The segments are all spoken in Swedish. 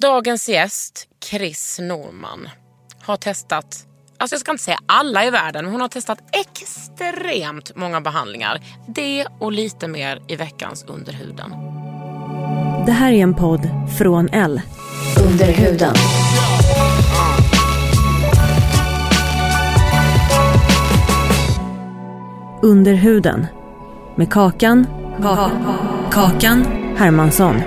Dagens gäst, Chris Norman, har testat, alltså jag ska inte säga alla i världen, men hon har testat extremt många behandlingar. Det och lite mer i veckans Underhuden. Det här är en podd från L. Under huden. Under huden. Med Kakan. Kakan Hermansson.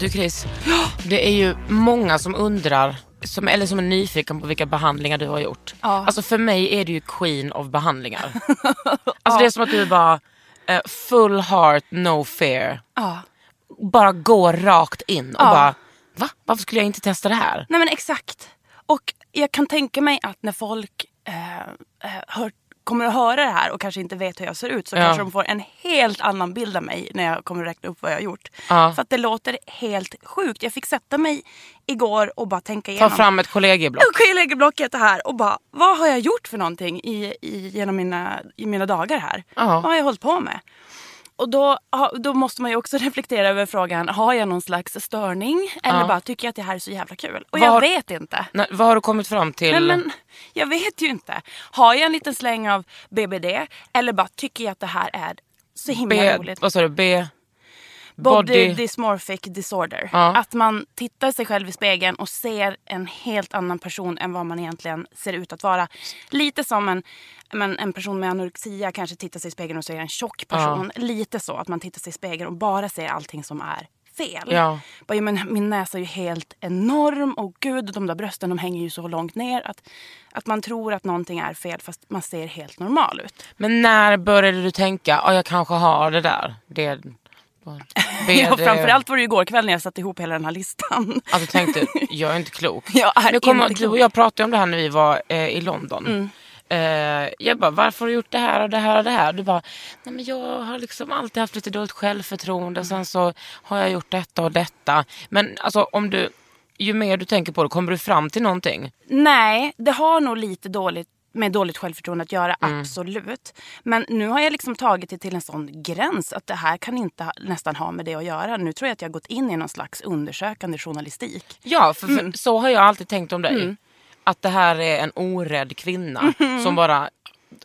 Du Chris, det är ju många som undrar, som, eller som är nyfiken på vilka behandlingar du har gjort. Ja. Alltså för mig är du ju queen of behandlingar. Alltså det är som att du bara, eh, full heart, no fear. Ja. Bara går rakt in och Ja. bara, va? Varför skulle jag inte testa det här? Nej men exakt. Och jag kan tänka mig att när folk eh, eh, hör, kommer att höra det här och kanske inte vet hur jag ser ut så Ja. kanske de får en helt annan bild av mig när jag kommer att räkna upp vad jag har gjort. Ja. För att det låter helt sjukt. Jag fick sätta mig igår och bara tänka Ta igenom. fram ett kollegieblock. Och jag lägger blocket här och bara, vad har jag gjort för någonting i, i, genom mina, i mina dagar här? Ja. Vad har jag hållit på med? Och då, då måste man ju också reflektera över frågan, har jag någon slags störning? Eller Ja. bara tycker jag att det här är så jävla kul? Och Vad jag vet inte. Nej, vad har du kommit fram till? Nej, men, jag vet ju inte. Har jag en liten släng av BBD? Eller bara tycker jag att det här är så himla B, roligt? vad sa du? B? Body, dysmorphic disorder. Ja. Att man tittar sig själv i spegeln och ser en helt annan person än vad man egentligen ser ut att vara. Lite som en, men en person med anorexia kanske tittar sig i spegeln och ser en tjock person. Lite så att man tittar sig i spegeln och bara ser allting som är fel. Ja. Bara, ja, men min näsa är ju helt enorm och gud, de där brösten de hänger ju så långt ner att, att man tror att någonting är fel fast man ser helt normal ut. Men när började du tänka, ja jag kanske har det där? Det, Ja, framförallt var det igår kväll när jag satte ihop hela den här listan. Alltså tänkte, jag är inte klok. Jag är Nu kommer, inte du klok. och jag pratade om det här när vi var eh, i London. Mm. Eh, jag bara, varför har du gjort det här och det här och det här? Du bara, nej men jag har liksom alltid haft lite dåligt självförtroende. Sen så har jag gjort detta och detta. Men alltså om du, ju mer du tänker på det, kommer du fram till någonting? Nej, det har nog lite dåligt med dåligt självförtroende att göra, Mm. absolut. Men nu har jag liksom tagit det till en sån gräns att det här kan inte ha- nästan ha med det att göra. Nu tror jag att jag har gått in i någon slags undersökande journalistik. Ja, för, Mm. för så har jag alltid tänkt om dig. Att det här är en orädd kvinna Mm. som bara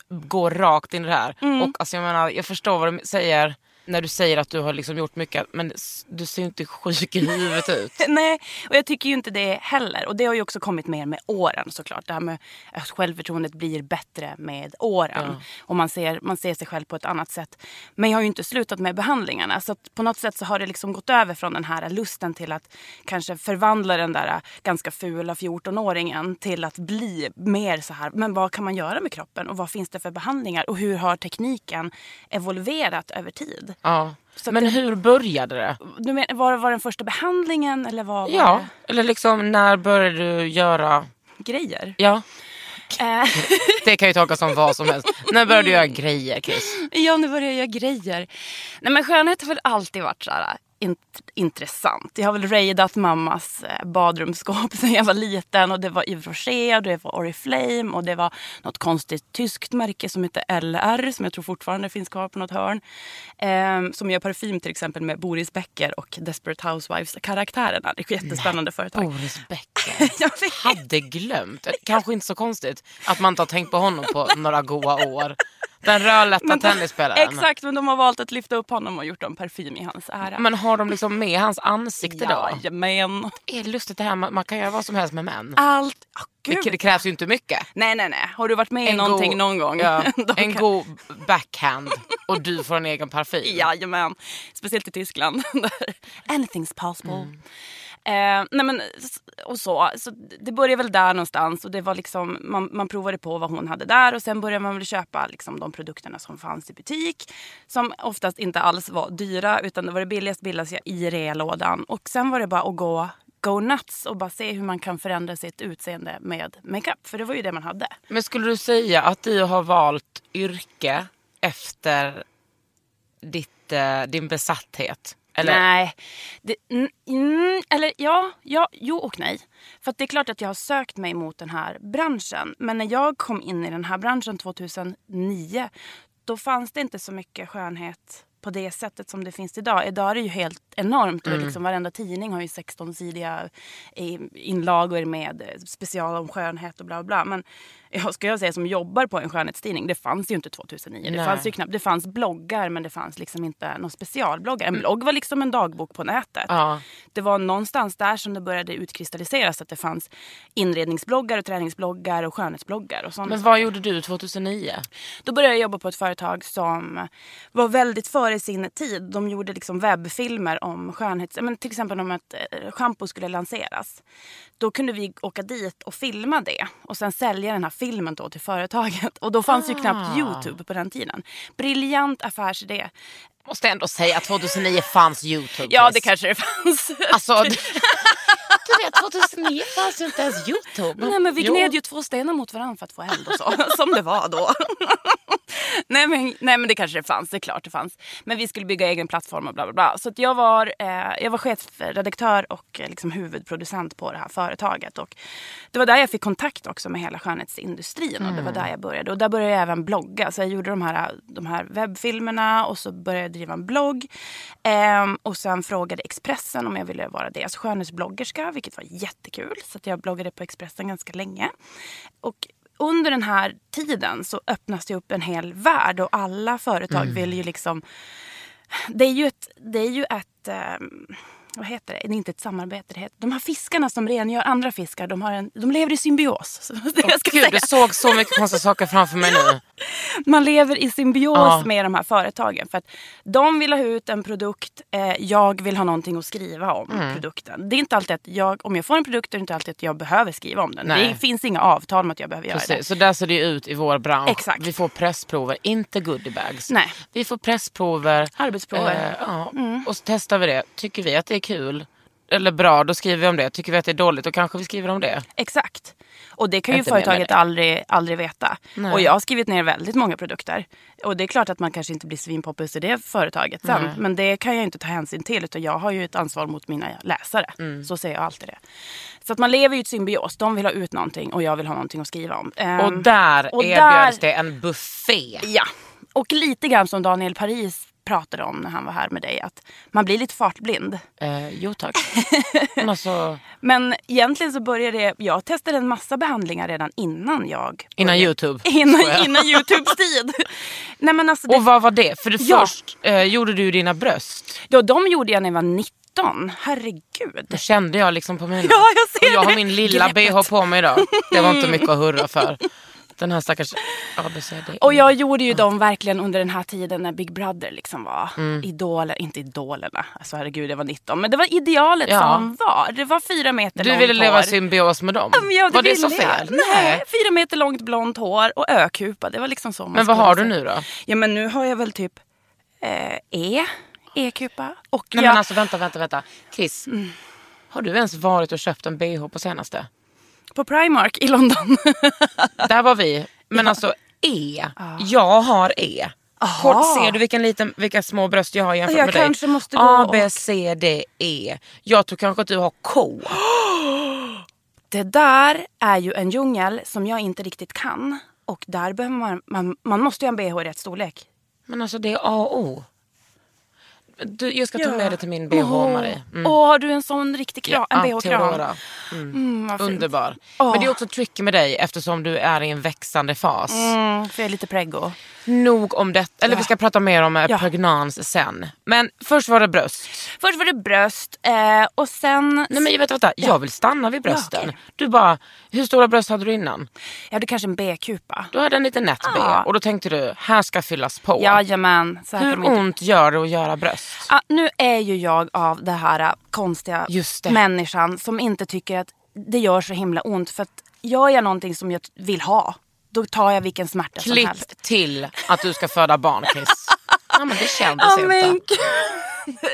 går rakt in i det här. Och alltså jag menar, jag förstår vad du säger när du säger att du har liksom gjort mycket men du ser ju inte sjuk i huvudet ut. Nej, och jag tycker ju inte det heller. Och det har ju också kommit mer med åren såklart. Det här med att självförtroendet blir bättre med åren. Och man ser, man ser sig själv på ett annat sätt. Men jag har ju inte slutat med behandlingarna. Så att på något sätt så har det liksom gått över från den här lusten till att kanske förvandla den där ganska fula 14-åringen till att bli mer så här. Men vad kan man göra med kroppen? Och vad finns det för behandlingar? Och hur har tekniken evolverat över tid? Ja. Så Men det- hur började det? Du men, var det var den första behandlingen eller vad var Ja, det? eller liksom när började du göra... grejer? Ja, Eh, det kan ju tolkas som vad som helst. När började du göra grejer Chris? ja, nu börjar jag göra grejer. Nej men skönhet har väl alltid varit så här. Intressant. Jag har väl raidat mammas eh, badrumsskåp sen jag var liten och det var Yves Rocher och det var Oriflame och det var något konstigt tyskt märke som heter LR som jag tror fortfarande finns kvar på något hörn. Eh, som gör parfym till exempel med Boris Becker och Desperate Housewives-karaktärerna. Det är ett jättespännande företag. Boris Becker. Jag. Hade glömt. Kanske inte så konstigt att man inte har tänkt på honom på några goa år. Den rödlätta tennisspelaren. Exakt, men de har valt att lyfta upp honom och gjort en parfym i hans ära. Men har de liksom med hans ansikte då? Jajamän. Det är lustigt det här, man, man kan göra vad som helst med män. Allt. Oh, Det, gud. det krävs ju inte mycket. Nej, nej, nej. Har du varit med i någonting god- någon gång? Ja, en kan- god backhand och du får en egen parfym. Jajamän. Speciellt i Tyskland. Anything's possible. Mm. Eh, nej men, och så. så det började väl där någonstans. Och det var liksom, man, man provade på vad hon hade där och sen började man väl köpa liksom, de produkterna som fanns i butik. Som oftast inte alls var dyra utan det var det billigaste billigaste i reallådan. Och sen var det bara att gå, go nuts och bara se hur man kan förändra sitt utseende med makeup. För det var ju det man hade. Men skulle du säga att du har valt yrke efter ditt, eh, din besatthet? Eller? Nej. Det, mm, mm, eller ja, ja, jo och nej. För det är klart att jag har sökt mig mot den här branschen. Men när jag kom in i den här branschen 2009 då fanns det inte så mycket skönhet på det sättet som det finns idag. Idag är det ju helt enormt. Och liksom varenda tidning har ju 16-sidiga eh, inlagor med eh, special om skönhet och bla bla. Men ska jag säga som jobbar på en skönhetstidning, det fanns ju inte 2009. Det Nej. fanns ju knappt, det fanns bloggar men det fanns liksom inte någon specialbloggar. En blogg var liksom en dagbok på nätet. Ja. Det var någonstans där som det började utkristalliseras att det fanns inredningsbloggar och träningsbloggar och skönhetsbloggar och sånt. Men vad gjorde du 2009? Då började jag jobba på ett företag som var väldigt före sin tid. De gjorde liksom webbfilmer om skönhets... Men till exempel om ett eh, shampoo skulle lanseras. Då kunde vi åka dit och filma det och sen sälja den här filmen då till företaget. Och då fanns ju knappt Youtube på den tiden. Briljant affärsidé. Måste ändå säga att 2009 fanns Youtube. Ja, det kanske det fanns. Alltså, du, vet 2009 fanns ju inte ens Youtube. Nej men vi gned ju två stenar mot varandra för att få eld och så. Som det var då. nej, men, nej men det kanske det fanns, det är klart det fanns. Men vi skulle bygga egen plattform och bla bla bla. Så att jag var, eh, jag var chefredaktör och eh, liksom huvudproducent på det här företaget. Och det var där jag fick kontakt också med hela skönhetsindustrin. Och det var där jag började. Och där började jag även blogga. Så jag gjorde de här, de här webbfilmerna och så började jag driva en blogg. Ehm, och sen frågade Expressen om jag ville vara deras skönhetsbloggerska, vilket var jättekul. Så att jag bloggade på Expressen ganska länge. Och under den här tiden så öppnas det upp en hel värld och alla företag vill ju liksom... Det är ju ett... Det är ju ett ehm, vad heter det? Det är inte ett samarbete. Det heter, de här fiskarna som rengör andra fiskar, de, har en, de lever i symbios. Det jag ska Gud, säga. du såg så mycket konstiga saker framför mig nu. Man lever i symbios Ja. med de här företagen. För att de vill ha ut en produkt, eh, jag vill ha någonting att skriva om Mm. produkten. Det är inte alltid att jag, om jag får en produkt är det inte alltid att jag behöver skriva om den. Nej. Det finns inga avtal om att jag behöver göra det. Precis, så där ser det ut i vår bransch. Exakt. Vi får pressprover, inte goodiebags. Nej. Vi får pressprover. Arbetsprover. Eh, ja. Och så testar vi det. Tycker vi att det är kul eller bra, då skriver vi om det. Tycker vi att det är dåligt, då kanske vi skriver om det. Exakt. Och det kan ju företaget aldrig, aldrig veta. Nej. Och jag har skrivit ner väldigt många produkter. Och det är klart att man kanske inte blir svinpoppis i det företaget sen. Nej. Men det kan jag inte ta hänsyn till. Utan jag har ju ett ansvar mot mina läsare. Mm. Så säger jag alltid det. Så att man lever i ett symbios. De vill ha ut någonting och jag vill ha någonting att skriva om. Ehm, Och där och erbjöds där- det en buffé. Ja. Och lite grann som Daniel Paris pratade om när han var här med dig. Att man blir lite fartblind. Eh, jo tack. Men alltså, Men egentligen så började jag, jag testade en massa behandlingar redan innan jag innan började- Youtube. Innan, innan Youtubes tid. Nej men alltså, det, Och vad var det? För det Ja. först eh, gjorde du dina bröst. ja, de gjorde jag när jag var 19. Herregud. Det kände jag liksom på mina. Ja, jag ser och jag har det. min lilla Greppet. bh på mig idag. Det var inte mycket att hurra för. Den här stackars ABCD. Och jag gjorde ju dem verkligen under den här tiden när Big Brother liksom var Mm. idoler. Inte idolerna, alltså herregud jag var 19. Men det var idealet Ja. som var. Det var fyra meter Du långt ville leva hår. i symbios med dem? Men ja, det var det så jag. fel? Nej, fyra meter långt blont hår och ökupa. Det var liksom så man Men vad har du nu då? Ja men nu har jag väl typ eh, E, E-kupa. Och Nej jag, men alltså vänta, vänta, vänta. Chris, har du ens varit och köpt en bh på senaste? På Primark i London. Där var vi. Men alltså E. Jag har E. Kort ser du vilken liten, vilka små bröst jag har jämfört Jag med dig? kanske måste gå A, B, C, D, E. Jag tror kanske att du har K. Det där är ju en djungel som jag inte riktigt kan. Och där behöver man, man, man måste ju ha en bh i rätt storlek. Men alltså det är A och O. Du, jag ska ta Ja. med dig till min bh Marie. Mm. Åh, har du en sån riktig kram? en bh-kram? Mm, fint. Underbar. Åh. Men det är också tricky med dig eftersom du är i en växande fas. Mm, för jag är lite preggo. Nog om det. Eller vi ska prata mer om eh, Ja. pregnans sen. Men först var det bröst. Först var det bröst eh, och sen... Nej men vänta, vänta. jag vill stanna vid brösten. okej. Du bara, hur stora bröst hade du innan? Jag hade kanske en B-kupa. Du hade en liten nätt B Ja. och då tänkte du, här ska fyllas på. Jajamän. Så hur inte- ont gör det att göra bröst? Ah, nu är ju jag av det här ah, konstiga Just det. människan som inte tycker att det gör så himla ont. För att gör jag någonting som jag vill ha, då tar jag vilken smärta som Klipp helst. till att du ska föda barn Chris. ja men det kändes Ja, inte. men.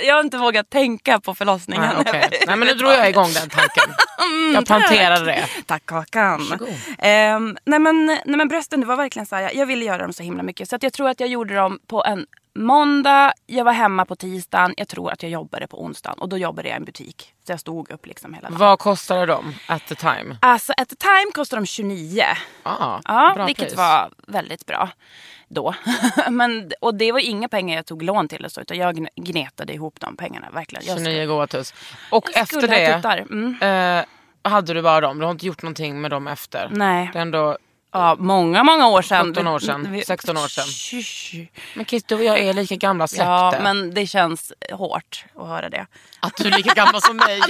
Jag har inte vågat tänka på förlossningen. Nej, okej. Nej men nu drog jag igång den tanken. jag planterade det. Tack Kakan. Ehm, nej, men, nej men brösten, det var verkligen så här, jag, jag ville göra dem så himla mycket. Så att jag tror att jag gjorde dem på en måndag, jag var hemma på tisdagen, jag tror att jag jobbade på onsdagen. Och då jobbade jag i en butik. Så jag stod upp liksom hela dagen. Vad kostade de at the time? Alltså at the time kostade de 29. Ah, Ja, bra vilket pris. var väldigt bra då. Men, och det var inga pengar jag tog lån till så, utan jag gn- gnetade ihop de pengarna. Verkligen. Jag 29 goa tuss. Och efter det. Mm. eh, hade du bara dem? Du har inte gjort någonting med dem efter? Nej. Det är ändå, Ja, många, många år sedan. 17 år sedan, Vi- 16 år sedan. Men Chris du och jag är lika gamla, släpp Ja, men det känns hårt att höra det. Att du är lika gammal som mig.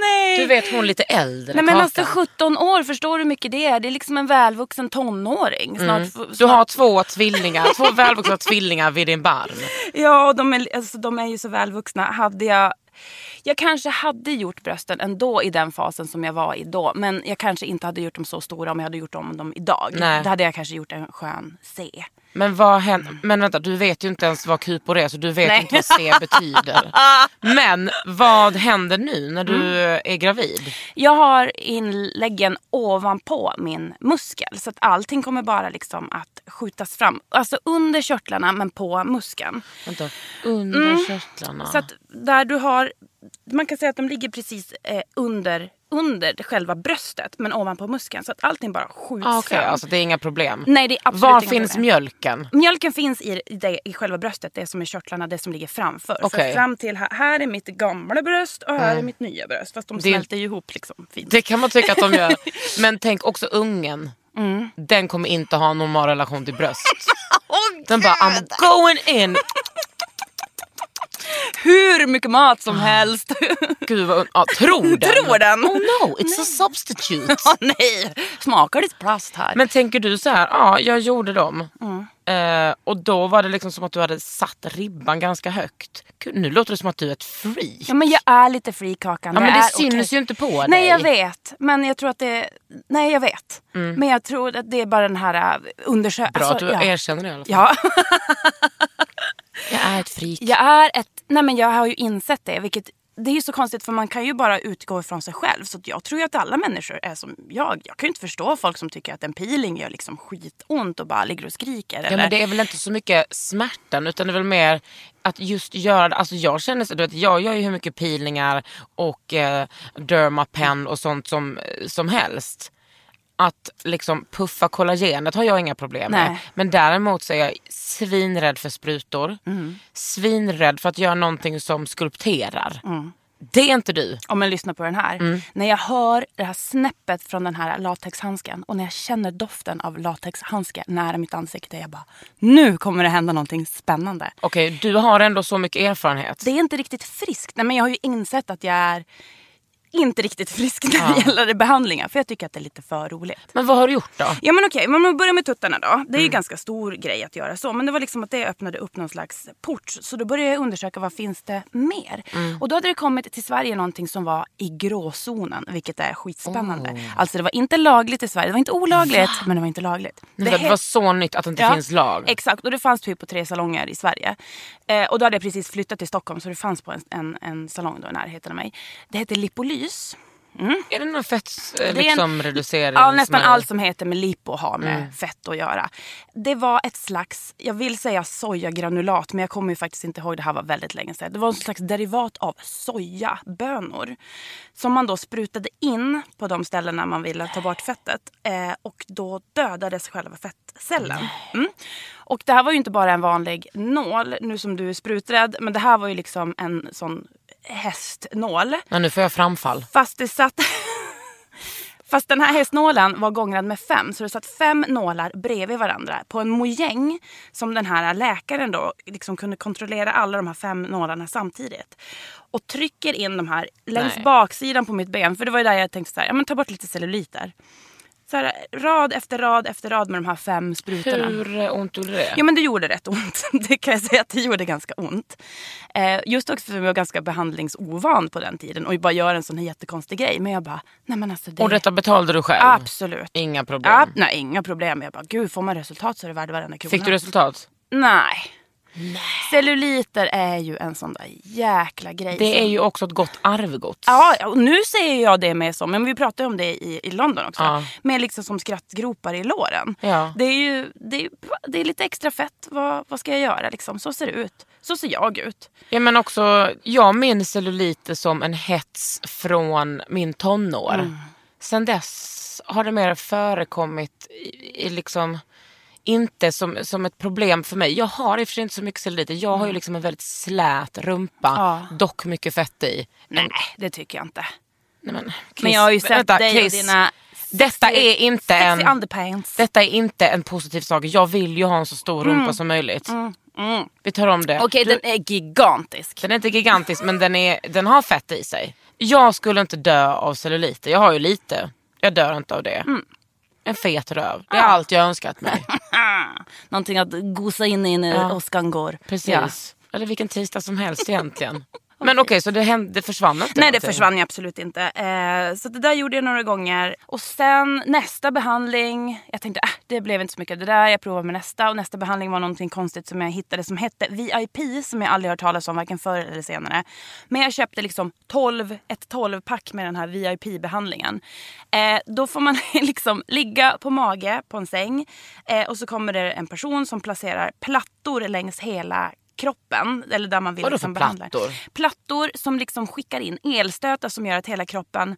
Nej! Du vet hon lite äldre, Nej men Kakan. alltså 17 år, förstår du hur mycket det är? Det är liksom en välvuxen tonåring. Snart, f- Mm. Du snart- har två tvillingar, två välvuxna tvillingar vid din barm. Ja, och de är, alltså, de är ju så välvuxna. Hade jag... Jag kanske hade gjort brösten ändå i den fasen som jag var i då. Men jag kanske inte hade gjort dem så stora om jag hade gjort om dem idag. Nej. Då hade jag kanske gjort en skön C. Men vad händer? Men vänta, du vet ju inte ens vad kupor är så du vet Nej. inte vad C betyder. Men vad händer nu när du Mm. är gravid? Jag har inläggen ovanpå min muskel. Så att allting kommer bara liksom att skjutas fram. Alltså under körtlarna men på muskeln. Vänta, under körtlarna. Mm. Så att där du har, man kan säga att de ligger precis eh, under, under själva bröstet men ovanpå muskeln. Så att allting bara skjuts ah, Okej, fram. alltså det är inga problem. Nej, det är absolut Var finns problem. mjölken? Mjölken finns i, det, i själva bröstet, det som är körtlarna, det som ligger framför. Okej. Så fram till här, här är mitt gamla bröst och här är mitt nya bröst. Fast de Det smälter ju ihop liksom fint. Det kan man tycka att de gör. Men tänk också ungen. Mm. Den kommer inte ha en normal relation till bröst. Den bara I'm going in. Hur mycket mat som helst. Gud vad ja, tror den. Tror den. Oh no, it's a substitute. Åh nej, smakar det plast här? Men tänker du så här, ja jag gjorde dem. Mm. Eh, och då var det liksom som att du hade satt ribban ganska högt. Nu låter det som att du är ett freak. Ja men jag är lite freakakan. Ja, men det syns okej. ju inte på Nej dig. jag vet. Men jag tror att det... Nej jag vet. Mm. Men jag tror att det är bara den här undersökningen. Bra att du erkänner det i alla fall. Ja. Jag är ett freak. Jag är ett... Nej men jag har ju insett det. Vilket, det är ju så konstigt för man kan ju bara utgå ifrån sig själv. Så jag tror ju att alla människor är som jag. Jag kan ju inte förstå folk som tycker att en peeling gör liksom skitont och bara ligger och skriker. Ja, eller? men det är väl inte så mycket smärtan utan det är väl mer att just göra. Alltså jag känner så, du vet, jag gör ju hur mycket peelingar och eh, dermapen och sånt som, som helst. Att liksom puffa kollagenet har jag inga problem med. Nej. Men däremot så är jag svinrädd för sprutor. Mm. Svinrädd för att göra någonting som skulpterar. Mm. Det är inte du. Om man lyssnar på den här. Mm. När jag hör det här snäppet från den här latexhandsken och när jag känner doften av latexhandske nära mitt ansikte. Jag bara, nu kommer det hända någonting spännande. Okej, du har ändå så mycket erfarenhet. Det är inte riktigt friskt. Nej, men jag har ju insett att jag är inte riktigt frisk när det gäller behandlingar. För jag tycker att det är lite för roligt. Men vad har du gjort då? Ja men okej, men om man börjar med tuttarna då. Det är Mm. ju ganska stor grej att göra så. Men det var liksom att det öppnade upp någon slags port. Så då började jag undersöka vad finns det mer. Mm. Och då hade det kommit till Sverige någonting som var i gråzonen. Vilket är skitspännande. Oh. Alltså det var inte lagligt i Sverige. Det var inte olagligt men det var inte lagligt. Det, det var så nytt att det inte Ja, finns lag. Exakt, och det fanns typ på tre salonger i Sverige. Eh, och då hade jag precis flyttat till Stockholm så det fanns på en, en, en salong då i närheten av mig. Det hette Lipolys. Är det någon fett eh, liksom? Ja, nästan allt som heter med lipo har med Mm. fett att göra. Det var ett slags, jag vill säga sojagranulat men jag kommer ju faktiskt inte ihåg, det här var väldigt länge sedan. Det var en slags derivat av sojabönor. Som man då sprutade in på de ställena man ville ta bort fettet. Eh, och då dödades själva fettcellen. Mm. Och det här var ju inte bara en vanlig nål, nu som du är spruträdd. Men det här var ju liksom en sån hästnål. Ja, nu får jag framfall. Fast det satt... Fast den här hästnålen var gångrad med fem, så det satt fem nålar bredvid varandra på en mojäng som den här läkaren då liksom kunde kontrollera alla de här fem nålarna samtidigt. Och trycker in de här längs Nej. baksidan på mitt ben, för det var ju där jag tänkte så här, ja men ta bort lite celluliter. Så här, rad efter rad efter rad med de här fem sprutorna. Hur eh, ont gjorde det? Ja men det gjorde rätt ont. Det kan jag säga att det gjorde ganska ont. Eh, just också för att jag var ganska behandlingsovan på den tiden och bara gör en sån här jättekonstig grej. Men jag bara, nej men alltså det... Och detta betalade du själv? Absolut. Inga problem? Ja, nej, inga problem. Jag bara, gud får man resultat så är det värde varenda krona. Fick du resultat? Nej. Celluliter är ju en sån där jäkla grej. Det är ju också ett gott arvegods. Ja, och nu säger jag det med som, men vi pratade om det i, i London också. Ja. Med liksom som skrattgropar i låren. Ja. Det är ju det är, det är lite extra fett. Vad, vad ska jag göra liksom? Så ser det ut. Så ser jag ut. Ja, men också, jag minns celluliter som en hets från min tonår. Mm. Sen dess har det mer förekommit i, i liksom, inte som, som ett problem för mig. Jag har i och för sig inte så mycket celluliter. Jag har ju liksom en väldigt slät rumpa, Mm. Ja. dock mycket fett i. Nej, det tycker jag inte. Nej, men, Men jag har ju sett vänta, dig och Chris, dina Detta är inte en... underpants. Detta är inte en positiv sak. Jag vill ju ha en så stor rumpa som möjligt. Vi tar om det. Mm. Okej, Du- den är gigantisk. Den är inte gigantisk men den, är, den har fett i sig. Jag skulle inte dö av celluliter. Jag har ju lite. Jag dör inte av det. Mm. En fet röv. Det är allt jag önskat mig. Någonting att gosa in i när Ja. åskan går. Precis. Ja. Eller vilken tisdag som helst egentligen. Men okej, så det, hände, det försvann inte? Nej det försvann ju absolut inte. Eh, så det där gjorde jag några gånger. Och sen nästa behandling. Jag tänkte äh, det blev inte så mycket av det där. Jag provar med nästa. Och nästa behandling var någonting konstigt som jag hittade som hette VIP. Som jag aldrig hört talas om varken förr eller senare. Men jag köpte liksom 12, ett 12-pack med den här VIP-behandlingen. Eh, då får man liksom ligga på mage på en säng. Eh, och så kommer det en person som placerar plattor längs hela kroppen. Eller där man vill Vadå liksom för behandla. plattor? Plattor som liksom skickar in elstötar som gör att hela kroppen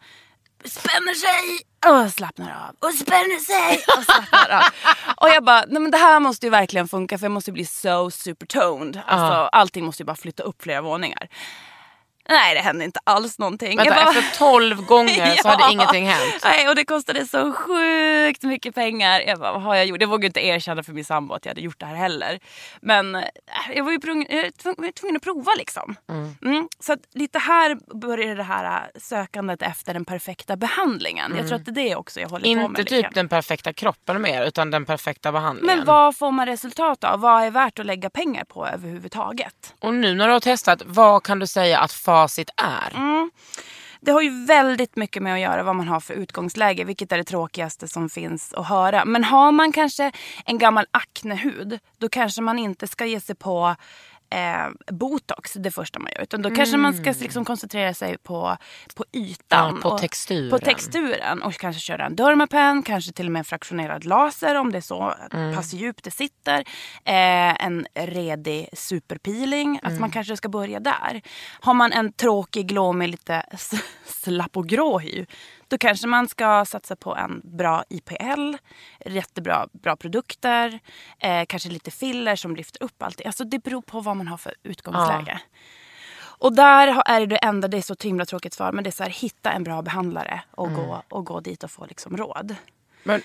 spänner sig och slappnar av. Och spänner sig och slappnar av. Och jag bara, nej men det här måste ju verkligen funka för jag måste bli so supertoned. Alltså, allting måste ju bara flytta upp flera våningar. Nej det hände inte alls någonting. Vänta, Jag bara- efter 12 gånger så hade ingenting hänt. Nej, och det kostade så sjukt mycket pengar. Jag bara, vad har jag gjort? Jag vågade inte erkänna för min sambo att jag hade gjort det här heller. Men äh, jag var ju tvungen- att prova liksom. Mm. Så att lite här började det här äh, sökandet efter den perfekta behandlingen. Jag tror att det är det också jag håller på med. Inte typ grann. den perfekta kroppen mer utan den perfekta behandlingen. Men vad får man resultat av? Vad är värt att lägga pengar på överhuvudtaget? Och nu när du har testat, vad kan du säga att facit är? Mm. Det har ju väldigt mycket med att göra vad man har för utgångsläge, vilket är det tråkigaste som finns att höra. Men har man kanske en gammal aknehud, då kanske man inte ska ge sig på eh, botox det första man gör. Utan då kanske man ska liksom koncentrera sig på, på ytan. Ja, på och- texturen. På texturen. Och kanske köra en dermapen, kanske till och med en fraktionerad laser om det är så pass djupt det sitter. Eh, en redig superpeeling. Alltså man kanske ska börja där. Har man en tråkig glå med lite slapp och grå hy. Då kanske man ska satsa på en bra IPL, jättebra bra produkter, eh, kanske lite filler som lyfter upp allt. Alltså det beror på vad man har för utgångsläge. Och där är det enda, det är så himla tråkigt svar, men det är så här, hitta en bra behandlare och, gå, och gå dit och få liksom råd. Men,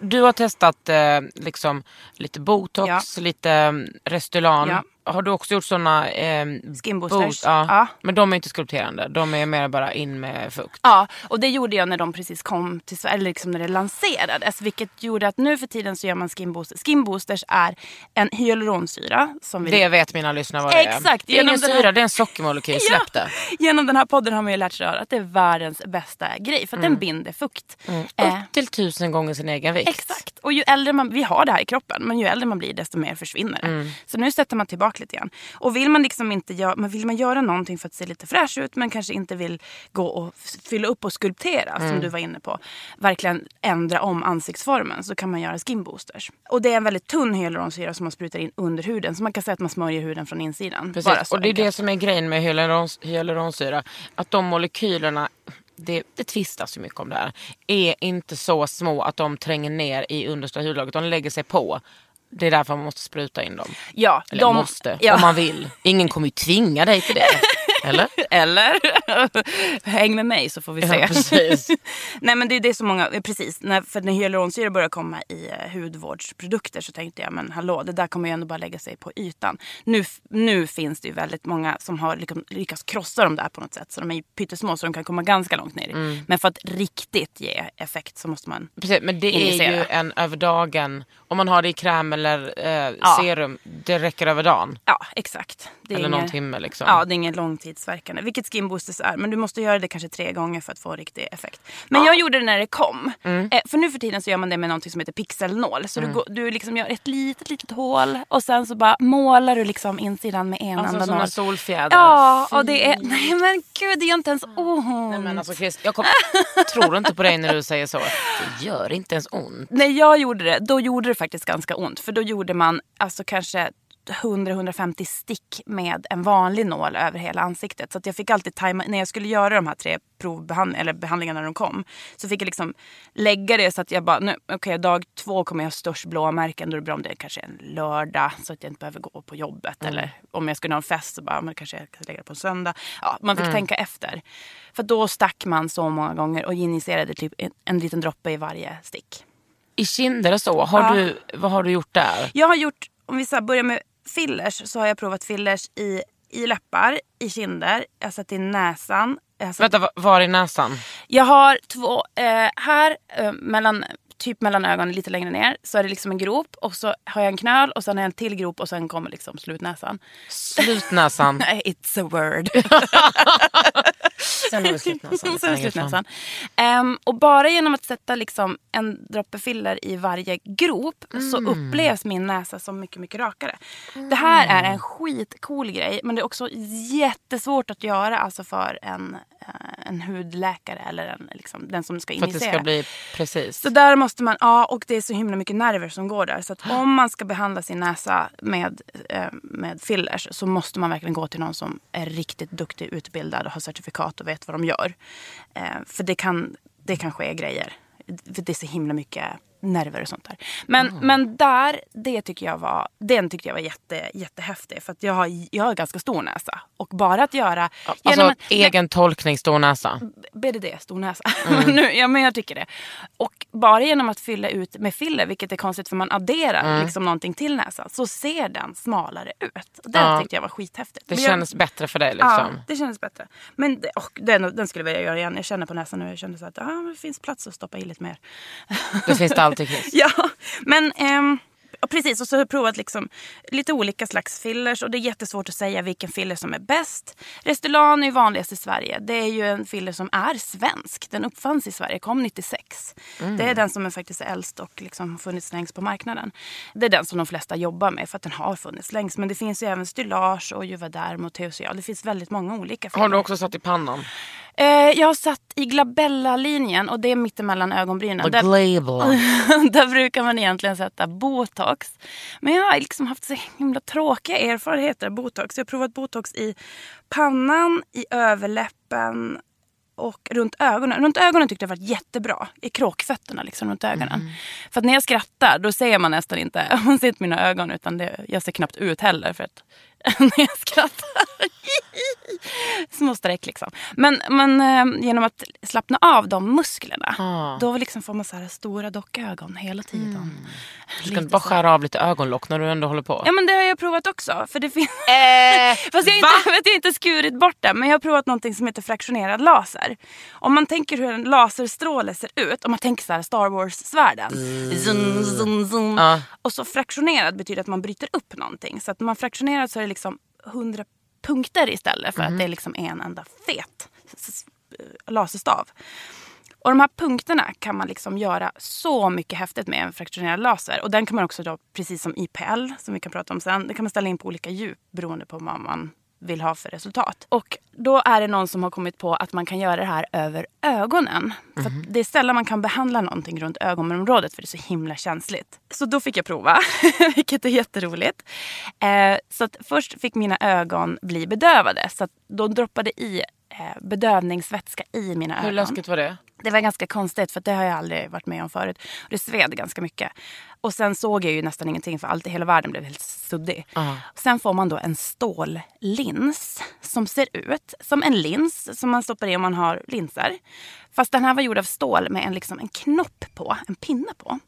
du har testat eh, liksom, lite botox, Ja. lite um, Restylan. Ja. Har du också gjort såna eh, Skin boosters. ja. Ja. Men de är inte skulpterande, de är mer bara in med fukt. Ja, och det gjorde jag när de precis kom till Sverige, eller liksom när det lanserades. Vilket gjorde att nu för tiden så gör man skin boosters. Skin boosters är en hyaluronsyra. Som vi Det vet mina lyssnare vad det är. Exakt, Det är ingen den här- syra, det är en sockermolekyl. Släpp det. Genom den här podden har man ju lärt sig att det är världens bästa grej. För att den binder fukt. Eh, Upp till tusen gånger sin egen vikt. Exakt. Och ju äldre man, vi har det här i kroppen, men ju äldre man blir desto mer försvinner det. Så nu sätter man tillbaka tillbaka lite grann. Och vill man liksom inte göra, men vill man göra någonting för att se lite fräsch ut men kanske inte vill gå och fylla upp och skulptera Mm. som du var inne på. Verkligen ändra om ansiktsformen så kan man göra skin boosters. Och det är en väldigt tunn hyaluronsyra som man sprutar in under huden. Så man kan säga att man smörjer huden från insidan. Precis. Och det är det som är grejen med hyalurons, hyaluronsyra. Att de molekylerna, det, det tvistas ju mycket om det här, är inte så små att de tränger ner i understa hudlagret. De lägger sig på. Det är därför man måste spruta in dem. Ja, Eller de måste, ja. om man vill. Ingen kommer ju tvinga dig till det. Eller? Eller? Häng med mig så får vi se. Ja, precis. Nej men det är det så många, precis. När, för när hyaluronsyra började komma i eh, hudvårdsprodukter så tänkte jag men hallå det där kommer ju ändå bara lägga sig på ytan. Nu, nu finns det ju väldigt många som har liksom, lyckats krossa dem där på något sätt. Så de är ju pyttesmå så de kan komma ganska långt ner. Mm. Men för att riktigt ge effekt så måste man Precis, men det är Injicera. ju en över dagen. Om man har det i kräm eller eh, Ja. serum, det räcker över dagen. Ja, exakt. Det är Eller ingen- någon timme liksom. Ja, det är ingen långtidsverkande. Vilket skin boosters är. Men du måste göra det kanske tre gånger för att få riktig effekt. Men jag gjorde det när det kom. Mm. Eh, för nu för tiden så gör man det med något som heter pixelnål. Så du, går, du liksom gör ett litet, litet hål och sen så bara målar du liksom insidan med en Alltså enda nål. solfjädrar. Ja, och det är... Nej men gud, det gör inte ens ont. Nej, men alltså, Chris, jag kom, tror inte på dig när du säger så. Det gör inte ens ont. När jag gjorde det, då gjorde det faktiskt ganska ont. För då gjorde man alltså kanske 100-150 stick med en vanlig nål över hela ansiktet. Så att jag fick alltid tajma, när jag skulle göra de här tre provbehandlingarna, eller behandlingarna när de kom. Så fick jag liksom lägga det så att jag bara, nu, okej dag två kommer jag ha störst blåmärken. Då är det bra om det är kanske en lördag så att jag inte behöver gå på jobbet. Eller om jag skulle ha en fest så bara, men kanske jag kan lägga det på en söndag. Ja, man fick tänka efter. För då stack man så många gånger och injicerade typ en, en liten droppe i varje stick. I kinder och så, har Ja. du, vad har du gjort där? Jag har gjort, om vi så börjar med fillers, så har jag provat fillers i, i läppar, i kinder, jag har satt i näsan. Satt, Vänta, va- var i näsan? jag har två, eh, här eh, mellan, typ mellan ögonen lite längre ner så är det liksom en grop och så har jag en knöl och sen har jag en till grop och sen kommer liksom slutnäsan. Slutnäsan. It's a word. Sen har du slutnäsan. Sen slutnäsan. Ehm, och bara genom att sätta liksom en droppe filler i varje grop så Mm. upplevs min näsa som mycket, mycket rakare. Det här är en skitcool grej men det är också jättesvårt att göra alltså för en, eh, en hudläkare eller en, liksom, den som ska För att det injicera. ska bli precis. Så där måste man, ja och det är så himla mycket nerver som går där. Så att om man ska behandla sin näsa med, eh, med fillers så måste man verkligen gå till någon som är riktigt duktig, utbildad och har certifikat och vet vad de gör. Eh, för det kan, det kan ske grejer. För det är så himla mycket nerver och sånt där. Men, men där, det tycker jag var, den tyckte jag var jätte, jättehäftig. För att jag har, jag har ganska stor näsa. Och bara att göra... Alltså genom att- egen tolkning, stor näsa. BDD, stor näsa. Men nu, ja, men jag tycker det. Och bara genom att fylla ut med filler, vilket är konstigt för man adderar liksom någonting till näsan, så ser den smalare ut. Och det Ja. tyckte jag var skithäftigt. Det jag- känns bättre för dig Ja, liksom. det kändes bättre. Men det, och den, den skulle jag vilja göra igen. Jag känner på näsan nu. Jag kände så att ah, det finns plats att stoppa i lite mer. Det finns det alltid Chris. Ja, men ehm, och precis. Och så har jag provat liksom lite olika slags fillers. Och det är jättesvårt att säga vilken filler som är bäst. Restylane är ju vanligast i Sverige. Det är ju en filler som är svensk. Den uppfanns i Sverige, kom 96. Mm. Det är den som är faktiskt är äldst och liksom funnits längst på marknaden. Det är den som de flesta jobbar med för att den har funnits längst. Men det finns ju även Stylage och Juvederm och Teosyal. Det finns väldigt många olika filler. Har du också satt i pannan? Eh, jag har satt i Glabella-linjen och det är mittemellan ögonbrynen. Där, där brukar man egentligen sätta botox. Men jag har liksom haft så himla tråkiga erfarenheter av botox. Jag har provat botox i pannan, i överläppen och runt ögonen. Runt ögonen tyckte jag var jättebra. I kråkfötterna liksom runt ögonen. För att när jag skrattar då ser man nästan inte, man ser inte mina ögon utan det, jag ser knappt ut heller. För att när jag skrattar. Små streck liksom. Men, men eh, genom att slappna av de musklerna. Ah. Då liksom får man så här stora dockögon hela tiden. Du ska inte bara skära av lite ögonlock när du ändå håller på? Ja men det har jag provat också. För det finns... Eh, Fast jag har, inte, jag inte skurit bort det. Men jag har provat någonting som heter fraktionerad laser. Om man tänker hur en laserstråle ser ut. Om man tänker så här Star Wars-svärden. Zoom. Ja. Och så fraktionerad betyder att man bryter upp någonting. Så att man fraktionerar så är det liksom 100 punkter istället. För att det är liksom en enda fet laserstav. Och de här punkterna kan man liksom göra så mycket häftigt med en fraktionerad laser. Och den kan man också då, precis som IPL som vi kan prata om sen, det kan man ställa in på olika djup beroende på vad man vill ha för resultat. Och då är det någon som har kommit på att man kan göra det här över ögonen. För att det är sällan man kan behandla någonting runt ögonområdet för det är så himla känsligt. Så då fick jag prova, vilket är jätteroligt. Eh, så först fick mina ögon bli bedövade. Så att de droppade i eh, bedövningsvätska i mina Hur ögon. läskigt var det? Det var ganska konstigt för det har jag aldrig varit med om förut. Och det sved ganska mycket. Och sen såg jag ju nästan ingenting för allt i hela världen blev helt suddig. Ja. Sen får man då en stållins som ser ut som en lins som man stoppar i om man har linser. Fast den här var gjord av stål med en, liksom en knopp på, en pinne på.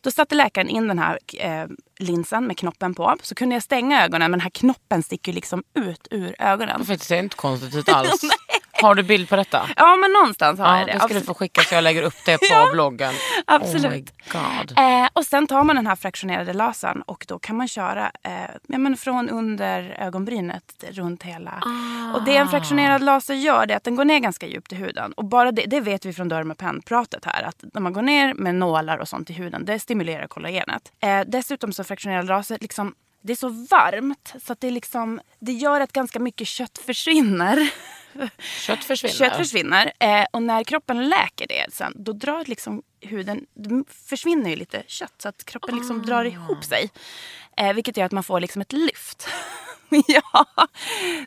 Då satte läkaren in den här eh, linsen med knoppen på. Så kunde jag stänga ögonen men den här knoppen sticker liksom ut ur ögonen. Det ser inte konstigt ut alls. Har du bild på detta? Ja men någonstans har Ja, jag det. det ska du få skicka så jag lägger upp det på bloggen. absolut. Oh. Eh, och sen tar man den här fraktionerade lasern och då kan man köra eh, ja, men från under ögonbrynet runt hela. Och det en fraktionerad laser gör det är att den går ner ganska djupt i huden. Och bara det, det vet vi från Dermapen-pratet här. Att när man går ner med nålar och sånt i huden, det stimulerar kollagenet. Eh, dessutom så fraktionerad laser liksom det är så varmt så att det, liksom, det gör att ganska mycket kött försvinner. Kött försvinner. Kött försvinner eh, och när kroppen läker det sen då drar liksom huden, det försvinner ju lite kött så att kroppen liksom drar ihop sig. Eh, vilket gör att man får liksom ett lyft. ja,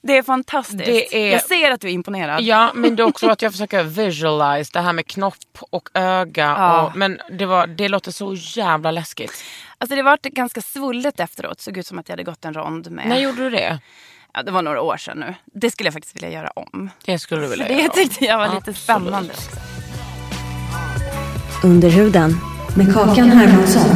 det är fantastiskt. Det är- Jag ser att du är imponerad. Ja, men det är också att jag försöker visualize det här med knopp och öga. Ja. Och, men det, var, det låter så jävla läskigt. Alltså det var ganska svullet efteråt. Såg ut som att jag hade gått en rond med... När gjorde du det? Ja, det var några år sedan nu. Det skulle jag faktiskt vilja göra om. Det skulle du vilja Det göra. tyckte jag var lite spännande. också. Under huden med Kakan Hermansson.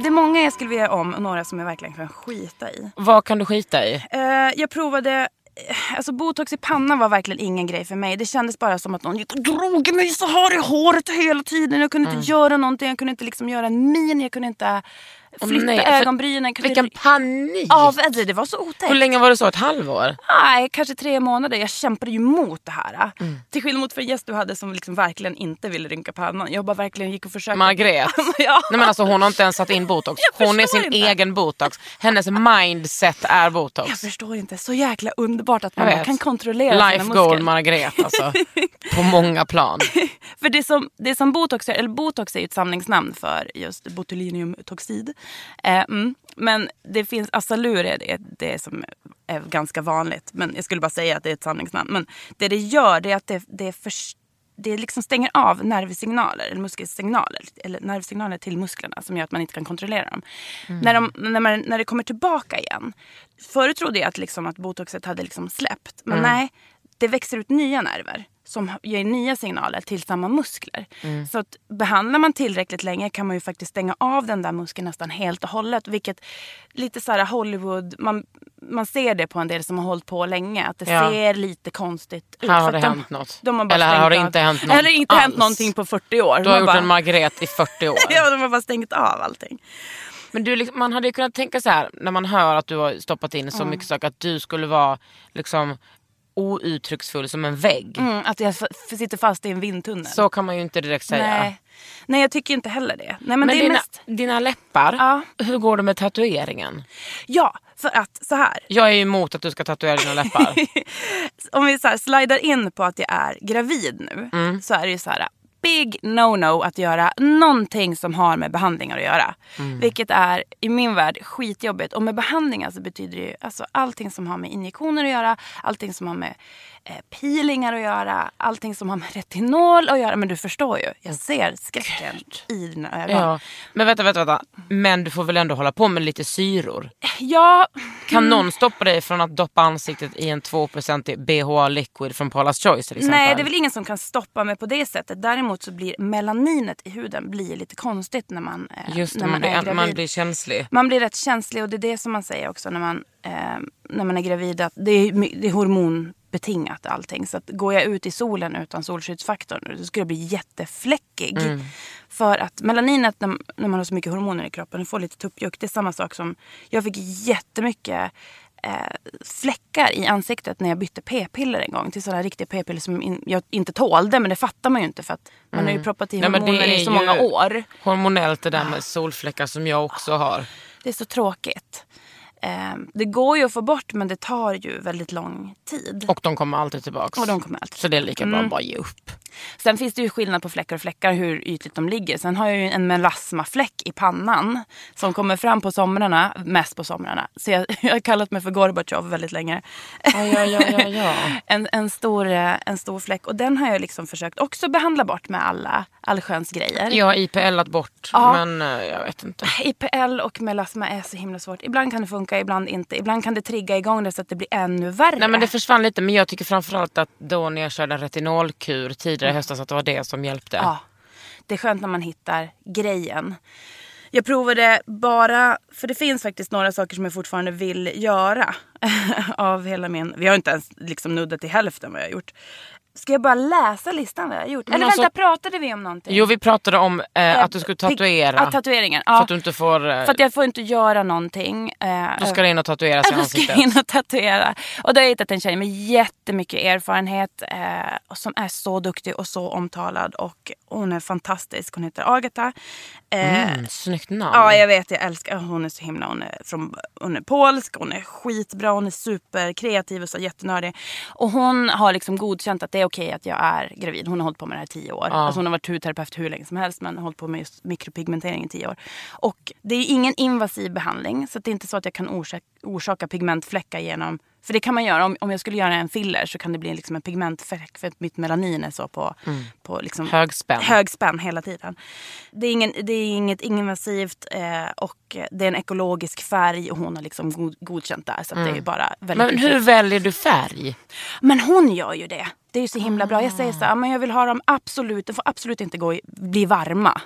Det är många jag skulle vilja göra om och några som jag verkligen kan skita i. Vad kan du skita i? Eh, jag provade Alltså botox i pannan var verkligen ingen grej för mig. Det kändes bara som att någon gick och drog mig så här i håret hela tiden. Jag kunde Mm. inte göra någonting. Jag kunde inte liksom göra en min. Jag kunde inte flytta nej, ögonbrynen. Kunde Vilken panik! Ja, det, var så otäckt. Hur länge var det så? Ett halvår? Nej, kanske tre månader. Jag kämpade ju mot det här. Mm. Till skillnad mot för en gäst du hade som liksom verkligen inte ville rynka pannan. Jag bara verkligen gick och försökte. Margret. ja. Nej, men alltså, hon har inte ens satt in botox. Jag Hon är sin inte. egen botox. Hennes mindset är botox. Jag förstår inte. Så jäkla underbart att man kan kontrollera Life sina goal muskler. Margret alltså. På många plan. För det som, det som botox är, eller botox är ju ett samlingsnamn för just botulinumtoxid. Eh, mm. Men det finns, Asalur är det, det som är ganska vanligt. Men jag skulle bara säga att det är ett samlingsnamn. Men det det gör det är att det, det, förs- det liksom stänger av nervsignaler, eller muskelsignaler, eller nervsignaler till musklerna som gör att man inte kan kontrollera dem. När, de, när, man, när det kommer tillbaka igen. Förut trodde jag att, liksom, att botoxet hade liksom släppt. Men nej, det växer ut nya nerver som ger nya signaler till samma muskler. Så att behandlar man tillräckligt länge kan man ju faktiskt stänga av den där muskeln nästan helt och hållet. Vilket lite så här Hollywood, man, man ser det på en del som har hållit på länge. Att det Ja. ser lite konstigt ut. Här har det de, hänt något. De har bara Eller här har det av. inte hänt något Eller inte hänt alls. någonting på 40 år. Du har Man gjort bara, en Margret i 40 år. Ja, de har bara stängt av allting. Men du, liksom, man hade ju kunnat tänka så här när man hör att du har stoppat in så mycket saker att du skulle vara liksom outtrycksfull som en vägg. Mm, att jag sitter fast i en vindtunnel. Så kan man ju inte direkt säga. Nej. Nej, jag tycker inte heller det. Nej, men, Men det dina, mest... dina läppar, Ja. hur går det med tatueringen? Ja, för att så här. Jag är ju emot att du ska tatuera dina läppar. Om vi så här slidar in på att jag är gravid nu. Mm. Så är det ju så här. Big no-no att göra någonting som har med behandlingar att göra. Mm. Vilket är i min värld skitjobbigt. Och med behandlingar så betyder det ju alltså allting som har med injektioner att göra. Allting som har med peelingar att göra. Allting som har med retinol att göra. Men du förstår ju. Jag ser skräcken i dina ögon. ja. Men vänta, vänta, vänta. Men du får väl ändå hålla på med lite syror? ja Kan någon stoppa dig från att doppa ansiktet i en 2% BHA liquid från Paula's Choice till exempel? Nej, det är väl ingen som kan stoppa mig på det sättet. Däremot så blir melaninet i huden blir lite konstigt när man, eh, Just det, när man, man är gravid. man blir känslig. Man blir rätt känslig och det är det som man säger också när man, eh, när man är gravid. Att det, är, det är hormonbetingat allting. Så att går jag ut i solen utan solskyddsfaktorn då skulle jag bli jättefläckig. Mm. För att melaninet när, när man har så mycket hormoner i kroppen och får lite tuppjuck. Det är samma sak som jag fick jättemycket eh, fläckar i ansiktet när jag bytte p-piller en gång till sådana riktiga p-piller som in, jag inte tålde. Men det fattar man ju inte för att man har ju proppat i Mm. Nej, men det hormoner i så många år. Hormonellt det där med solfläckar som jag också har. Det är så tråkigt. Eh, det går ju att få bort men det tar ju väldigt lång tid. Och de kommer alltid tillbaks. Och de kommer alltid Så det är lika bra Mm. att bara ge upp. Sen finns det ju skillnad på fläckar och fläckar hur ytligt de ligger. Sen har jag ju en melasmafläck i pannan som kommer fram på somrarna, mest på somrarna. Så jag, jag har kallat mig för Gorbatjov väldigt länge. Ja, ja, ja, ja, en, en, stor, eh, en stor fläck. Och den har jag liksom försökt också behandla bort med alla allsköns grejer. Jag har IPLat bort, Ja. men eh, jag vet inte. IPL och melasma är så himla svårt. Ibland kan det funka, ibland inte. Ibland kan det trigga igång det så att det blir ännu värre. Nej men det försvann lite, men jag tycker framförallt att då när jag körde en retinolkur tidigare i höstas att det var det som hjälpte. Ja, det är skönt när man hittar grejen. Jag provade bara, för det finns faktiskt några saker som jag fortfarande vill göra. av hela min, vi har inte ens liksom nuddat till hälften vad jag har gjort. Ska jag bara läsa listan jag har gjort? Men Eller alltså- vänta, pratade vi om någonting? Jo vi pratade om eh, att du skulle tatuera. Ja, tatueringen. För Ja. att du inte får... Eh, För att jag får inte göra någonting. Eh, Då ska du in och tatuera sig i Då ska jag ansiktet. in och tatuera. Och då har jag hittat en tjej med jättemycket erfarenhet. Eh, som är så duktig och så omtalad. Och hon är fantastisk. Hon heter Agatha. Eh, Mm, snyggt namn. Ja, jag vet. Jag älskar hon. är så himla... Hon är, från, hon är polsk. Hon är skitbra. Hon är superkreativ och så jättenördig. Och hon har liksom godkänt att det är okej att jag är gravid. Hon har hållit på med det här i tio år. Alltså hon har varit hudterapeut hur länge som helst. Men har hållit på med just mikropigmentering i tio år. Och det är ingen invasiv behandling. Så det är inte så att jag kan orsaka, orsaka pigmentfläckar genom... För det kan man göra. Om, om jag skulle göra en filler så kan det bli liksom en pigmentfläck. För mitt melanin är så på, på liksom Hög spänn. hög spänn hela tiden. Det är, ingen, det är inget invasivt eh, och det är en ekologisk färg och hon har liksom god, godkänt det här. Så att det är ju bara väldigt Men hur väljer du färg? Men hon gör ju det. Det är ju så himla bra. Jag säger så här, men jag vill ha dem absolut, de får absolut inte gå i, bli varma.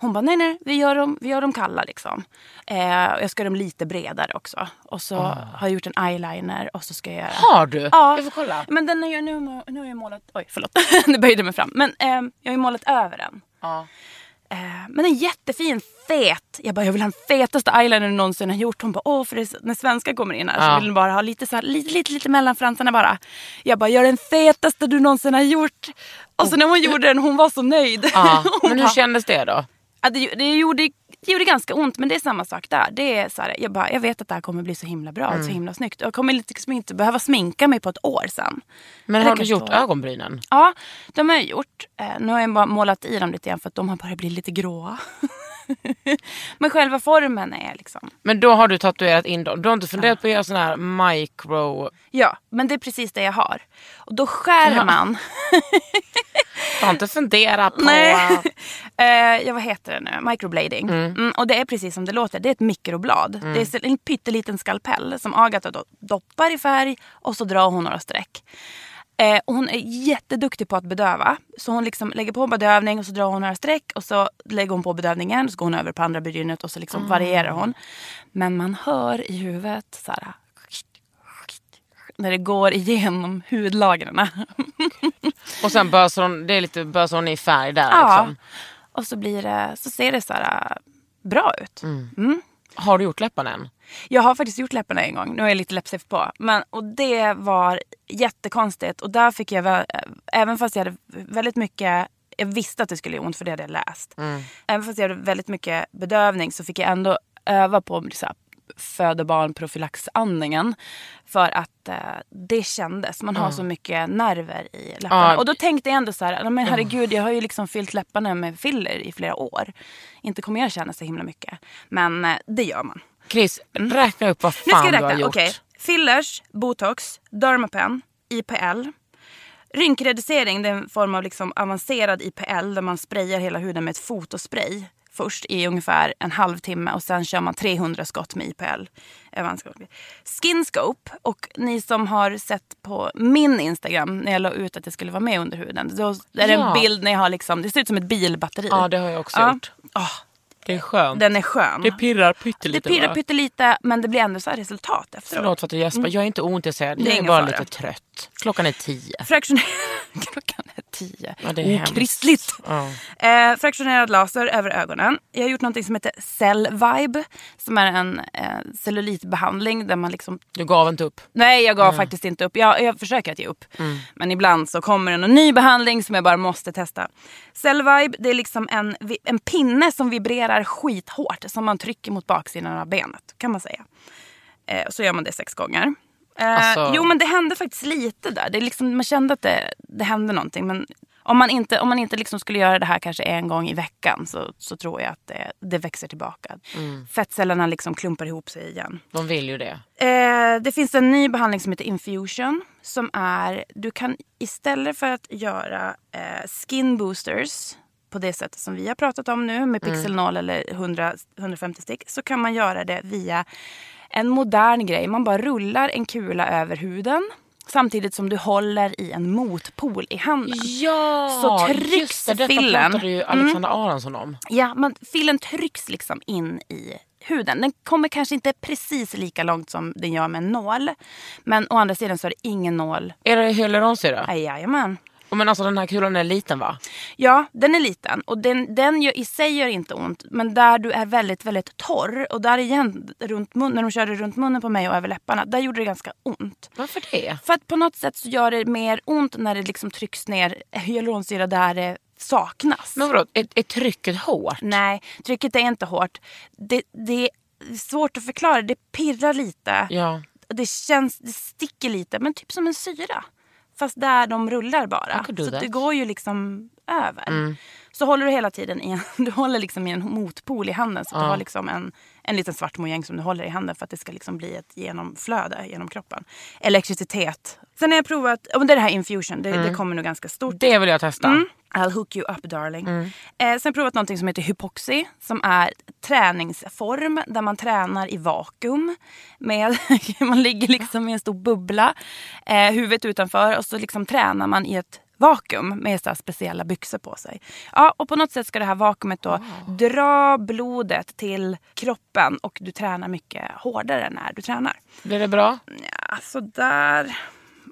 Hon bara, nej nej, vi gör dem, vi gör dem kalla liksom. Eh, och jag ska göra dem lite bredare också. Och så har jag gjort en eyeliner och så ska jag göra... Har du? Ja. Jag får kolla. Men den är ju, nu, nu har jag målat, oj förlåt, det böjde mig fram. Men eh, jag har ju målat över den. Ja. Eh, men är jättefin, fet. Jag bara, jag vill ha den fetaste eyeliner du någonsin har gjort. Hon bara, åh, för det, när svenskar kommer in här Ja. så vill den bara ha lite, så här, lite, lite, lite mellan fransarna bara. Jag bara, gör den fetaste du någonsin har gjort. Och så när hon gjorde den, hon var så nöjd. Ja. Hon Men hur bara, kändes det då? Ja, det, det, gjorde, det gjorde ganska ont men det är samma sak där. Det är så här, jag, bara, jag vet att det här kommer bli så himla bra Mm. och så himla snyggt. Jag kommer liksom inte behöva sminka mig på ett år sen. Men har du gjort så. ögonbrynen? Ja, de har jag gjort. Eh, nu har jag bara målat i dem lite grann för att de har börjat bli lite gråa. men själva formen är liksom... Men då har du tatuerat in dem. Du har inte funderat på att göra sån här micro... Ja, men det är precis det jag har. Och då skär Ja. man. Du har inte funderat på... Nej. Eh, ja, vad heter det nu? Microblading. Mm, och det är precis som det låter. Det är ett mikroblad. Det är en pytteliten skalpell som Agatha då doppar i färg och så drar hon några streck. Eh, och hon är jätteduktig på att bedöva. Så hon liksom lägger på bedövning och så drar hon några streck och så lägger hon på bedövningen. Och så går hon över på andra brynet och så liksom varierar hon. Men man hör i huvudet så här, när det går igenom hudlagren. Och sen bösar hon, det är lite bösar hon i färg där Ja. liksom. Och så, blir det, så ser det så här äh, bra ut. Mm. Har du gjort läpparna än? Jag har faktiskt gjort läpparna en gång. Nu är jag lite läppstift på. Men, och det var jättekonstigt. Och där fick jag, väl, även fast jag hade väldigt mycket jag visste att det skulle göra ont för det hade jag läst. Även fast jag hade väldigt mycket bedövning så fick jag ändå öva på så här, föda barn profylaxandningen. För att eh, det kändes. Man har så mycket nerver i läpparna. Ja. Och då tänkte jag ändå så här, "Ja, men herregud jag har ju liksom fyllt läpparna med filler i flera år. Inte kommer jag känna så himla mycket. Men eh, det gör man. Chris, räkna upp vad Nu ska fan jag du har räkna. gjort. Okej. Fillers, botox, dermapen, IPL. Rynkreducering det är en form av liksom avancerad IPL där man sprayar hela huden med ett fotospray först i ungefär en halvtimme och sen kör man 300 skott med IPL. Skinscope och ni som har sett på min Instagram när jag la ut att det skulle vara med under huden. Då är det Ja. en bild när jag har liksom, det ser ut som ett bilbatteri. Ja, det har jag också Ja. gjort. Ah, Det är skönt. den är skön. Det pirrar pyttelite det pirrar bara. pyttelite men det blir ändå så här resultat efteråt. Förlåt för att jag gäspar. Jag är inte ointresserad. Är Jag är ingen bara fara. lite trött. Klockan är tio. Fraktioner... Klockan är tio. Ja, det är. Okristligt. Ja. Eh, fraktionerad laser över ögonen. Jag har gjort något som heter Cell Vibe. Som är en eh, cellulitbehandling där man liksom... Du gav inte upp. Nej, jag gav faktiskt inte upp. Jag, jag försöker att ge upp. Men ibland så kommer en ny behandling som jag bara måste testa. Cell Vibe, det är liksom en, en pinne som vibrerar skithårt. Som man trycker mot baksidan av benet, kan man säga. Eh, så gör man det sex gånger. Eh, Alltså- Jo men det hände faktiskt lite där. Det är liksom, man kände att det, det hände någonting. Men om man inte, om man inte liksom skulle göra det här kanske en gång i veckan så, så tror jag att det, det växer tillbaka. Fettcellerna liksom klumpar ihop sig igen. De vill ju det. Eh, det finns en ny behandling som heter Infusion. Som är, du kan istället för att göra eh, skin boosters på det sättet som vi har pratat om nu med Pixel 0 eller 100, 150 stick. Så kan man göra det via en modern grej. Man bara rullar en kula över huden. Samtidigt som du håller i en motpol i handen. Ja, Så trycks just det. Detta fillen. Mm. pratade ju Alexander Aronsson om. Ja, man, filen trycks liksom in i huden. Den kommer kanske inte precis lika långt som den gör med en nål. Men å andra sidan så är det ingen nål. Är det hyaluronsyra? Aj, Jajamän. Men alltså den här kulan är liten va? Ja, den är liten och den, den gör, i sig gör inte ont. Men där du är väldigt, väldigt torr och där igen, runt mun, när de körde runt munnen på mig och över läpparna, där gjorde det ganska ont. Varför det? För att på något sätt så gör det mer ont när det liksom trycks ner hyaluronsyra där det saknas. Men vadå, är, är trycket hårt? Nej, trycket är inte hårt. Det, det är svårt att förklara. Det pirrar lite. Ja. Det känns, det sticker lite, men typ som en syra. Fast där de rullar bara. Så that. det går ju liksom över. Så håller du hela tiden i en, du håller liksom i en motpol i handen. Så att du har liksom en, en liten svart mojäng som du håller i handen för att det ska liksom bli ett genomflöde genom kroppen. Elektricitet. Sen har jag provat, men det är det här infusion, det, det kommer nog ganska stort. Det vill jag testa. Mm. I'll hook you up darling. Eh, sen provat något som heter hypoxy. Som är träningsform där man tränar i vakuum. Med, man ligger liksom i en stor bubbla. Eh, huvudet utanför och så liksom tränar man i ett vakuum med så speciella byxor på sig. Ja, och på något sätt ska det här vakuumet då dra blodet till kroppen och du tränar mycket hårdare när du tränar. Blir det bra? Ja, sådär.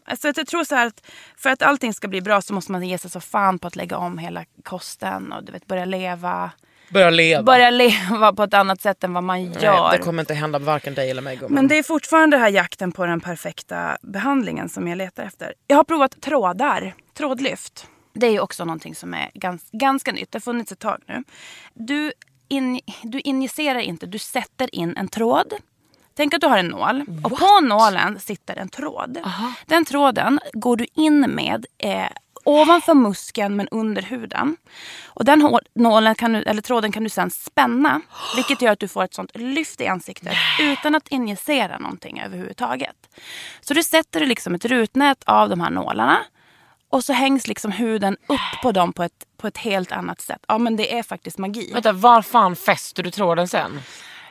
Alltså jag tror så här att för att allting ska bli bra så måste man ge sig så fan på att lägga om hela kosten och du vet börja leva. Börja leva. Börja leva på ett annat sätt än vad man gör. Nej, det kommer inte hända varken dig eller mig gumman. Men det är fortfarande den här jakten på den perfekta behandlingen som jag letar efter. Jag har provat trådar, trådlyft. Det är ju också någonting som är gans, ganska nytt. Det har funnits ett tag nu. Du, in, du injicerar inte, du sätter in en tråd. Tänk att du har en nål och på nålen sitter en tråd. Den tråden går du in med eh, ovanför muskeln men under huden. Och den nålen kan du, eller tråden kan du sen spänna. Vilket gör att du får ett sånt lyft i ansiktet utan att injicera någonting överhuvudtaget. Så du sätter liksom ett rutnät av de här nålarna. Och så hängs liksom huden upp på dem på ett, på ett helt annat sätt. Ja men det är faktiskt magi. Vänta, var fan fäster du tråden sen?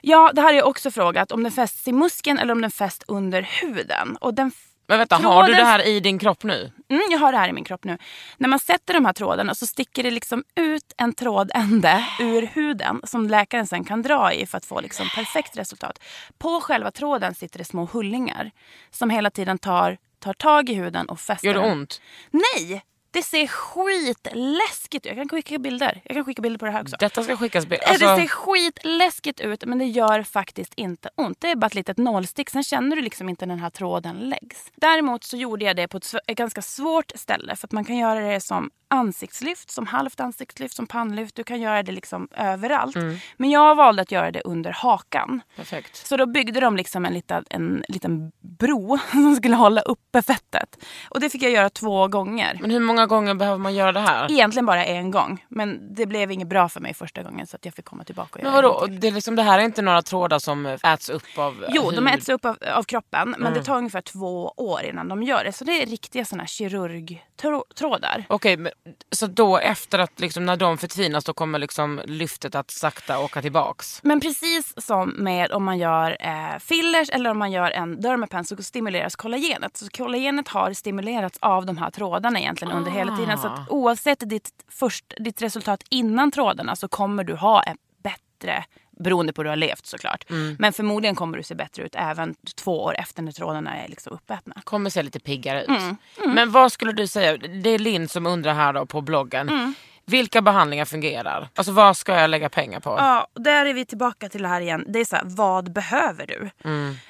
Ja, det här har jag också frågat. Om den fästs i muskeln eller om den fästs under huden. Och den Men vänta, har du Tråden- det här i din kropp nu? Mm, jag har det här i min kropp nu. När man sätter de här trådarna så sticker det liksom ut en trådände ur huden som läkaren sen kan dra i för att få liksom perfekt resultat. På själva tråden sitter det små hullingar som hela tiden tar, tar tag i huden och fäster Gör det den. ont? Nej! Det ser skitläskigt ut. Jag kan skicka bilder. Jag kan skicka bilder på det här också. Detta ska skickas... be- Eh, Alltså, Det ser skitläskigt ut men det gör faktiskt inte ont. Det är bara ett litet nålstick. Sen känner du liksom inte när den här tråden läggs. Däremot så gjorde jag det på ett, ganska svårt ställe. För att man kan göra det som ansiktslyft, som halvt ansiktslyft, som pannlyft. Du kan göra det liksom överallt. Men jag valde att göra det under hakan. perfekt. Så då byggde de liksom en liten, en liten bro som skulle hålla uppe fettet. Och det fick jag göra två gånger. Men hur många gånger behöver man göra det här? Egentligen bara en gång. Men det blev inget bra för mig första gången så att jag fick komma tillbaka och Men göra vadå? Det, är liksom, det här är inte några trådar som äts upp av Jo, de hud. äts upp av, av kroppen men Mm. det tar ungefär två år innan de gör det. Så det är riktiga här kirurgtrådar. Okej, men, så då efter att liksom, när de förtvinas då kommer liksom lyftet att sakta åka tillbaks? Men precis som med om man gör eh, fillers eller om man gör en dermapen så stimuleras kollagenet. Så kollagenet har stimulerats av de här trådarna egentligen under hela tiden. Så att oavsett ditt, först, ditt resultat innan trådarna så kommer du ha en bättre Beroende på hur du har levt såklart. Mm. Men förmodligen kommer du se bättre ut även två år efter när trådarna är liksom uppätna. Kommer se lite piggare ut. Mm, Men vad skulle du säga, det är Linn som undrar här då på bloggen. Mm. Vilka behandlingar fungerar? Alltså vad ska jag lägga pengar på? Ja, där är vi tillbaka till det här igen. Det är så här, vad behöver du?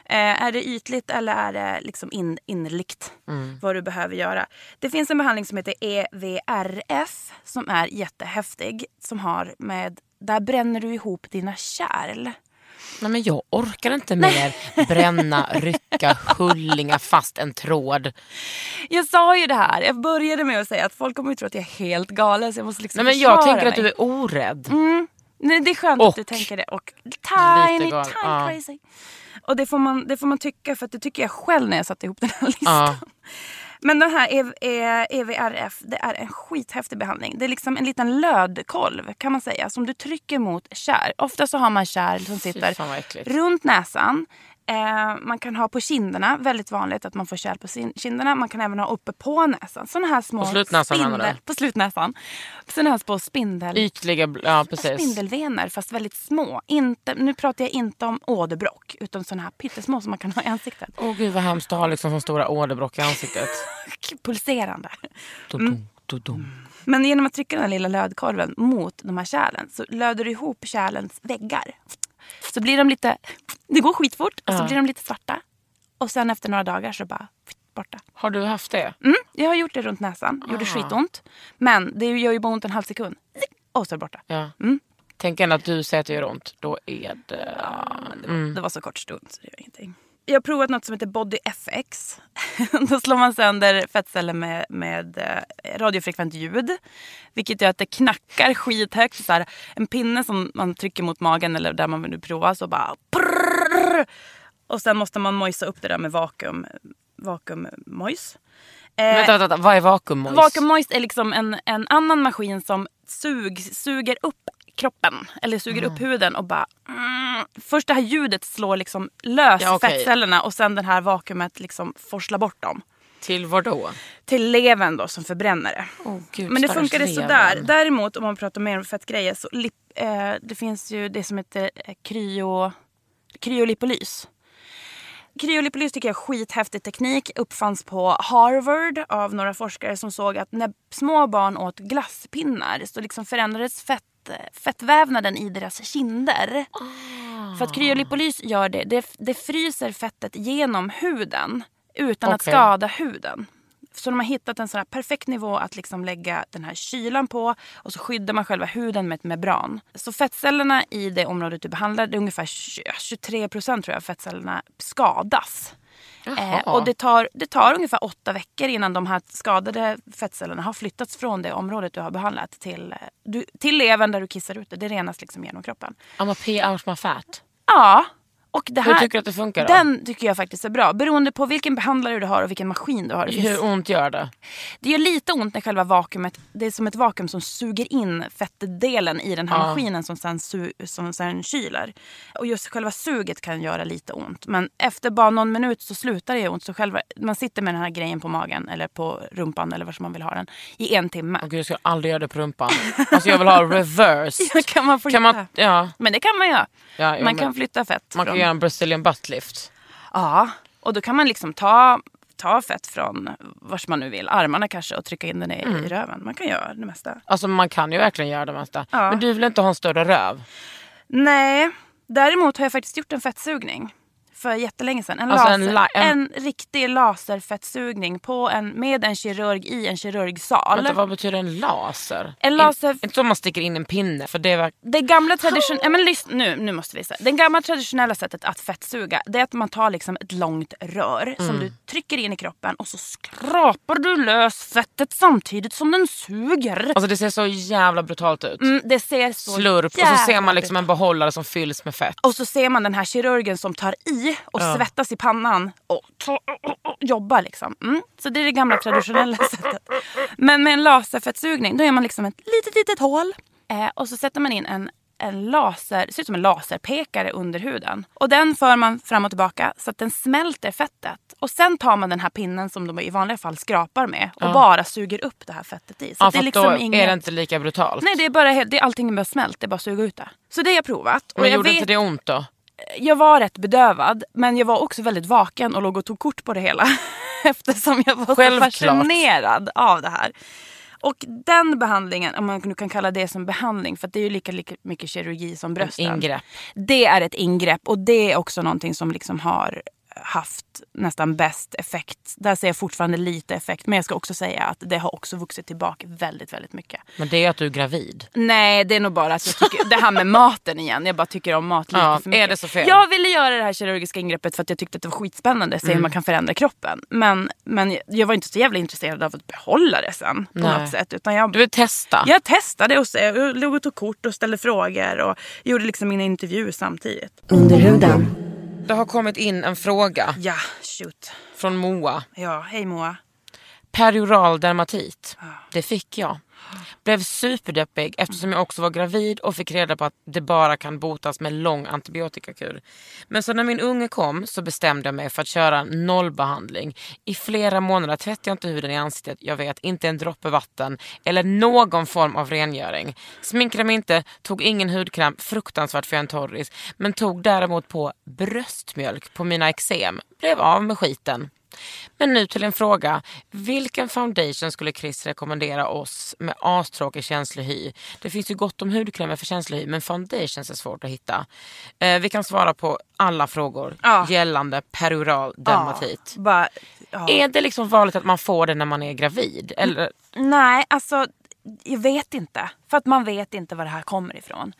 Eh, är det ytligt eller är det liksom in, innerligt? Vad du behöver göra. Det finns en behandling som heter EVRF som är jättehäftig. Som har med, där bränner du ihop dina kärl. Nej men jag orkar inte mer bränna, rycka, hullinga fast en tråd. Jag sa ju det här, jag började med att säga att folk kommer att tro att jag är helt galen så jag måste liksom Nej men jag tänker att mig. du är orädd. Nej, det är skönt Och att du tänker det. Och tiny, tiny ja. crazy. Och det får, man, det får man tycka för att det tycker jag själv när jag satte ihop den här listan. Ja. Men den här EV, eh, EVRF, det är en skithäftig behandling. Det är liksom en liten lödkolv kan man säga som du trycker mot kärl. Ofta så har man kärl som sitter runt näsan. Eh, man kan ha på kinderna, väldigt vanligt att man får kärl på kinderna. Man kan även ha uppe på näsan. Såna här små På slutnäsan spindel, På slutnäsan. Såna här små spindel... Ytliga, ja precis. Spindelvener fast väldigt små. Inte, nu pratar jag inte om åderbråck utan såna här pyttesmå som man kan ha i ansiktet. Åh gud vad hemskt att ha liksom så stora åderbråck i ansiktet. Pulserande. Dodum. Men genom att trycka den lilla lödkorven mot de här kärlen så löder du ihop kärlens väggar. Så blir de lite, det går skitfort och så Ja. blir de lite svarta. Och sen efter några dagar så bara borta. Har du haft det? Mm, jag har gjort det runt näsan, gjorde skitont. Men det gör ju bara ont en halv sekund. Och så är det borta. Ja. Mm. Tänk ändå att du säger att det gör ont. Då är det... Det var, det var så kort stund så det gör ingenting. Jag har provat något som heter Body FX. Då slår man sönder fettceller med, med eh, radiofrekvent ljud. Vilket gör att det knackar skithögt. Så här, en pinne som man trycker mot magen eller där man vill prova så bara... Prrrr, och sen måste man mojsa upp det där med vakuum, vakuummojs. Eh, vänta, vänta, vad är vakuummojs? Vakuummojs är liksom en, en annan maskin som sug, suger upp kroppen. Eller suger upp huden och bara... Mm, först det här ljudet slår liksom lös Ja, okej. fettcellerna och sen den här vakuumet liksom forslar bort dem. Till vad då? Till levern då som förbränner det. Oh, Gud, Men det funkade levern. sådär. Däremot om man pratar mer om fettgrejer så lip, eh, det finns ju det som heter eh, kryo, kryolipolys. Kryolipolys tycker jag är skithäftig teknik. Uppfanns på Harvard av några forskare som såg att när små barn åt glasspinnar så liksom förändrades fett, fettvävnaden i deras kinder. För att kryolipolys gör det, det, det fryser fettet genom huden utan att Okej. skada huden. Så de har hittat en sån här perfekt nivå att liksom lägga den här kylan på och så skyddar man själva huden med ett membran. Så fettcellerna i det området du behandlar, det är ungefär 20 23 procent tror jag fettcellerna skadas. Eh, och det tar, det tar ungefär åtta veckor innan de här skadade fettcellerna har flyttats från det området du har behandlat till, eh, du, till levern där du kissar ut det. Det renas liksom genom kroppen. I'm a pee out my fat. Ja. Och det här, Hur tycker du att det funkar då? Den tycker jag faktiskt är bra. Beroende på vilken behandlare du har och vilken maskin du har. Hur ont gör det? det gör lite ont när själva vakuumet, det är som ett vakuum som suger in fettdelen i den här Ja. maskinen som sen, su, som sen kyler. Och just själva suget kan göra lite ont. Men efter bara någon minut så slutar det göra ont. Så själva, man sitter med den här grejen på magen eller på rumpan eller var som man vill ha den i en timme. Åh gud, jag ska aldrig göra det på rumpan. Alltså jag vill ha reverse. kan man flytta? Kan man, ja, Men det kan man göra. Ja, jo, man men- kan flytta fett. man kan göra en Brazilian butt lift. Ja, och då kan man liksom ta ta fett från vars man nu vill, armarna kanske och trycka in den i, Mm. i röven. Man kan göra det mesta. Alltså man kan ju verkligen göra det mesta. Ja. Men du vill inte ha en större röv? Nej, däremot har jag faktiskt gjort en fettsugning. För jättelänge sedan. En, Alltså laser, en la- en- en... riktig laserfettsugning på en, med en kirurg i en kirurgsal. Vänta, vad betyder en laser? En laser- In, inte så man sticker in en pinne för det var... Det gamla tradition... ja, men lyssna, nu, nu måste vi säga. Det gamla traditionella sättet att fettsuga det är att man tar liksom ett långt rör som du trycker in i kroppen och så skrapar du lös fettet samtidigt som den suger. Alltså det ser så jävla brutalt ut. Mm, det ser så Slurp och så ser man liksom en behållare som fylls med fett. Och så ser man den här kirurgen som tar i och svettas i pannan och, jobbar liksom. Mm. Så det är det gamla traditionella sättet. Men med en laserfettsugning då är man liksom ett litet litet hål eh, och så sätter man in en en laser, det ser ut som en laserpekare under huden. Och den för man fram och tillbaka så att den smälter fettet. Och sen tar man den här pinnen som de i vanliga fall skrapar med och bara suger upp det här fettet i. Så Ja, det är att då liksom inget... är det inte lika brutalt. Nej, det är bara det allting är bara smält, det är bara att suga ut det. Så det har jag provat. Och Men jag gjorde vet, inte det ont då? Jag var rätt bedövad men jag var också väldigt vaken och låg och tog kort på det hela. Eftersom jag var Självklart. så fascinerad av det här. Och den behandlingen, om man nu kan kalla det som behandling för det är ju lika, lika mycket kirurgi som brösten. Ingrepp. Det är ett ingrepp och det är också någonting som liksom har haft nästan bäst effekt. Där ser jag fortfarande lite effekt men jag ska också säga att det har också vuxit tillbaka väldigt, väldigt mycket. Men det är att du är gravid. Nej, det är nog bara att jag tycker, det här med maten igen. Jag bara tycker om mat lite Ja, för mycket. är det så fel? Jag ville göra det här kirurgiska ingreppet för att jag tyckte att det var skitspännande. Se hur man kan förändra kroppen. Men, men jag var inte så jävla intresserad av att behålla det sen. På Nej. något sätt. Utan jag, Du vill testa? jag testade och så, jag låg och tog kort och ställde frågor. Och gjorde liksom mina intervjuer samtidigt. Under huden. Det har kommit in en fråga Ja, shoot. från Moa. Ja, hej Moa. Perioral dermatit. Det fick jag. Blev superdeppig eftersom jag också var gravid och fick reda på att det bara kan botas med lång antibiotikakur. Men så när min unge kom så bestämde jag mig för att köra nollbehandling. I flera månader tvättade jag inte huden i ansiktet, jag vet, inte en droppe vatten eller någon form av rengöring. Sminkade mig inte, tog ingen hudkräm, fruktansvärt för jag är en torris, men tog däremot på bröstmjölk på mina eksem. Blev av med skiten. Men nu till en fråga. Vilken foundation skulle Chris rekommendera oss med astråkig känslig hy? Det finns ju gott om hudkrämer för känslig hy men foundations är svårt att hitta. Eh, vi kan svara på alla frågor Ja. gällande perioral dermatit. Bara, ja. Är det liksom vanligt att man får det när man är gravid? Eller? Nej, alltså jag vet inte. För att man vet inte var det här kommer ifrån.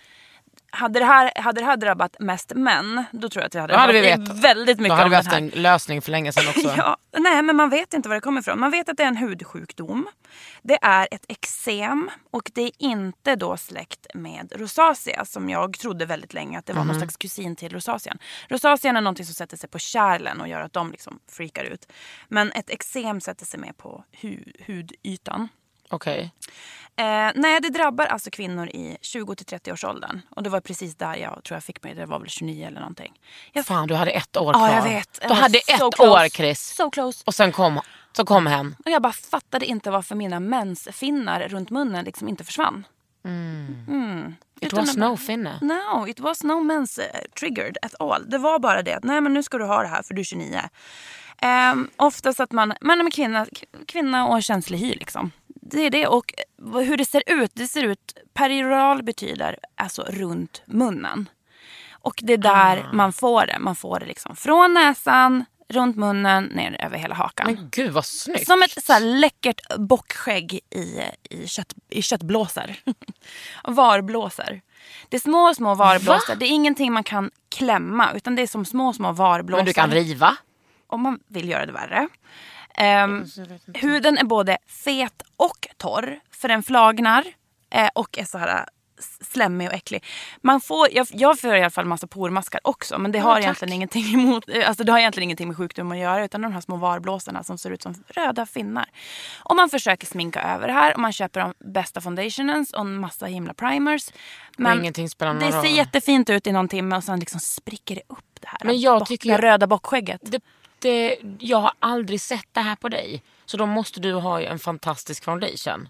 Hade det här, hade det här drabbat mest män, då tror jag att vi hade, Då hade vi vetat. väldigt Då mycket hade om vi haft en lösning för länge sedan också. Ja, nej, men man vet inte var det kommer ifrån. Man vet att det är en hudsjukdom. Det är ett eksem och det är inte då släkt med rosacea som jag trodde väldigt länge att det var Mhm. någon slags kusin till rosacean. Rosacean är någonting som sätter sig på kärlen och gör att de liksom freakar ut. Men ett eksem sätter sig mer på hu- hudytan. Okej. Eh, nej, det drabbar alltså kvinnor i 20-30 års åldern. Och det var precis där jag tror jag fick mig. Det var väl 29 eller någonting. Jag, Fan du hade ett år kvar. ja, jag vet. Du hade So ett close. år Chris. So close. Och sen kom, så kom hen. Och jag bara fattade inte varför mina mensfinnar runt munnen liksom inte försvann. Mm. It Utan was jag no finne. No, it was no mens eh, triggered at all. Det var bara det att nej men nu ska du ha det här för du är 29. Um, oftast att man, man är kvinna, kvinna och känslig hy liksom. Det är det och eh, hur det ser ut, det ser ut, perioral betyder alltså runt munnen. Och det är där Ah. man får det. Man får det liksom från näsan, runt munnen, ner över hela hakan. Men gud vad snyggt. Som ett så här läckert bockskägg i, i, kött, i köttblåsor. varblåsor. Det är små, små varblåsor. Det är ingenting man kan klämma utan det är som små, små varblåsor. Men du kan riva. Om man vill göra det värre. Ehm, huden är både fet och torr för den flagnar eh, och är så här eh, slemmig och äcklig. Man får, jag, jag får i alla fall massa pormaskar också men det har, tack. egentligen ingenting emot, eh, alltså det har egentligen ingenting med sjukdom att göra utan de här små varblåsorna som ser ut som röda finnar. Och man försöker sminka över det här och man köper de bästa foundationens och en massa himla primers. Men ingenting spelar någon det ser jättefint ut i någon timme och sen liksom spricker det upp det här Men jag tycker det ju- röda bockskägget. Det, det, jag har aldrig sett det här på dig. Så då måste du ha en fantastisk foundation.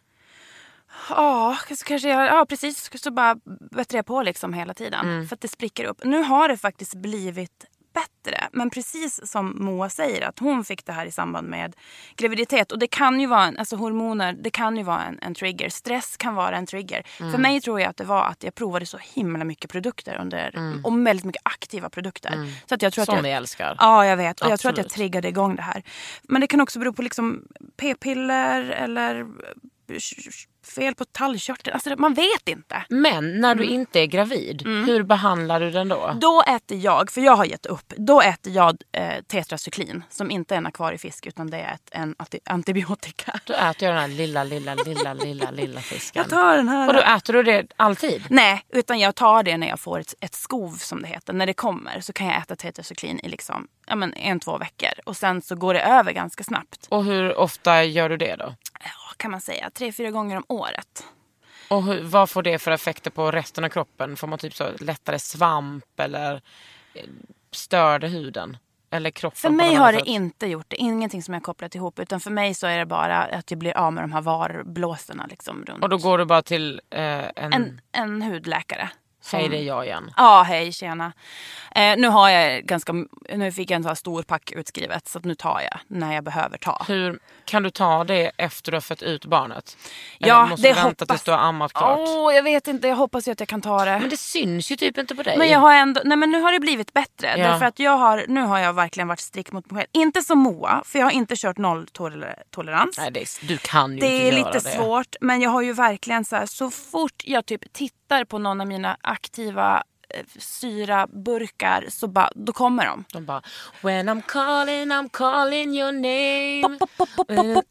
Ja, så kanske jag, ja precis. Så bara bättrar jag på liksom hela tiden. Mm. För att det spricker upp. Nu har det faktiskt blivit bättre. Men precis som Moa säger att hon fick det här i samband med graviditet. Och det kan ju vara, en, alltså hormoner, det kan ju vara en, en trigger. Stress kan vara en trigger. Mm. För mig tror jag att det var att jag provade så himla mycket produkter under, och väldigt mycket aktiva produkter. Så att jag tror att Mm. Som jag, vi älskar. Ja, jag vet. Och jag tror att jag Absolut. triggade igång det här. Men det kan också bero på liksom p-piller eller fel på tallkörteln. Alltså, man vet inte. Men när du inte är gravid, hur behandlar du den då? Då äter jag, för jag har gett upp, då äter jag eh, tetracyklin som inte är en akvariefisk utan det är ett, en anti- antibiotika. Då äter jag den här lilla, lilla, lilla, lilla, lilla fisken. Jag tar den här. Och då äter du det alltid? Nej, utan jag tar det när jag får ett, ett skov som det heter. När det kommer så kan jag äta tetracyklin i liksom, ja, men en, två veckor. Och sen så går det över ganska snabbt. Och hur ofta gör du det då? Kan man säga. Tre, fyra gånger om året. Och hur, vad får det för effekter på resten av kroppen? Får man typ så lättare svamp eller eh, stör det huden? Eller kroppen? För mig har annat det sätt? inte gjort det. Ingenting som jag kopplat ihop. Utan för mig så är det bara att jag blir av med de här varblåsorna liksom runt. Och då går du bara till eh, en... en, en hudläkare. Som- Hej det är jag igen. Ja, hej tjena. Eh, nu har jag ganska, nu fick jag en här stor pack utskrivet så nu tar jag när jag behöver ta. Hur Kan du ta det efter du har fött ut barnet? Eller Ja, måste det du vänta hoppas- tills du har ammat klart? Åh, jag vet inte, jag hoppas ju att jag kan ta det. Men det syns ju typ inte på dig. Men jag har ändå, nej men nu har det blivit bättre. Ja. Därför att jag har, nu har jag verkligen varit strikt mot mig själv. Inte som Moa, för jag har inte kört nolltolerans. Nej, det är, du kan ju Det inte är göra lite det. svårt, men jag har ju verkligen så här, så fort jag typ tittar på någon av mina aktiva eh, syraburkar så bara, då kommer de. De bara When I'm calling, I'm calling your name Pop, pop, pop, pop, pop.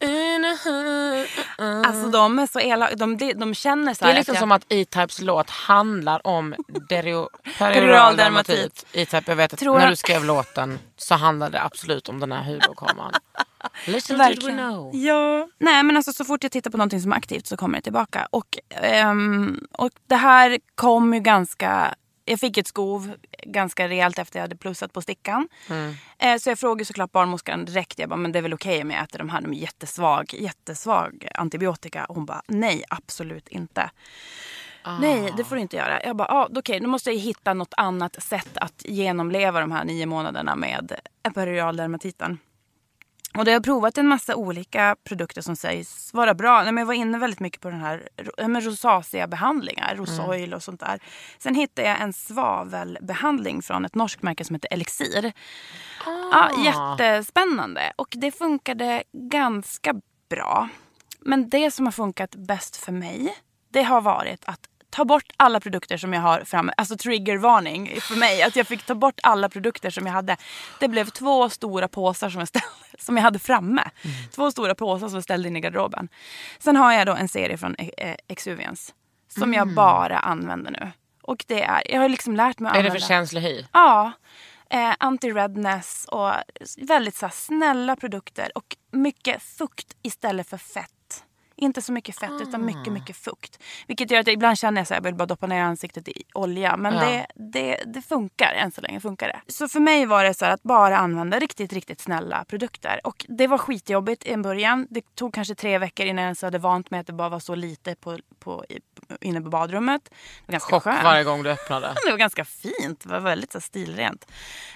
Mm. Alltså de är så elaka, de, de, de känner så Det här är liksom jag, som att E-Types låt handlar om derio, perioral dermatit. E-Type, jag vet att Tror när du skrev låten så handlade det absolut om den här hudåkommran. Listen Verkligen. we know. Ja. Nej men alltså så fort jag tittar på någonting som är aktivt så kommer det tillbaka. Och, ehm, och det här kom ju ganska... Jag fick ett skov ganska rejält efter jag hade plussat på stickan. Eh, så jag frågade såklart barnmorskan direkt. Jag bara, men det är väl okej om jag äter de här? De är jättesvag, jättesvag antibiotika. Och hon bara, nej absolut inte. Nej, det får du inte göra. Jag bara, ah, okej, då måste jag hitta något annat sätt att genomleva de här nio månaderna med perineal dermatiten. Och då har jag provat en massa olika produkter som sägs vara bra. Nej, men jag var inne väldigt mycket på den här ja, men rosacea-behandlingar, rosoil och sånt där. Sen hittade jag en svavelbehandling från ett norskt märke som heter Elixir. Ja, jättespännande. Och det funkade ganska bra. Men det som har funkat bäst för mig, det har varit att ta bort alla produkter som jag har framme. Alltså triggervarning för mig. Att jag fick ta bort alla produkter som jag hade. Det blev två stora påsar som jag, ställde, som jag hade framme. Två stora påsar som jag ställde in i garderoben. Sen har jag då en serie från eh, Exuvians. Som jag bara använder nu. Och det är, jag har liksom lärt mig att Är det använda. för känslig hy? Ja. Eh, Anti-redness och väldigt så här, snälla produkter. Och mycket fukt istället för fett. Inte så mycket fett utan mycket, mycket fukt. Vilket gör att jag ibland känner jag här, jag vill bara doppa ner ansiktet i olja. Men Ja. det, det, det funkar än så länge. Funkar det. Så för mig var det så att bara använda riktigt, riktigt snälla produkter. Och det var skitjobbigt i en början. Det tog kanske tre veckor innan jag ens hade vant mig att det bara var så lite på, på, inne på badrummet. Det var ganska Chock skönt. varje gång du öppnade. Det var ganska fint. Det var väldigt så stilrent.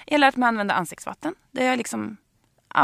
Jag har lärt mig använda ansiktsvatten. Det är liksom...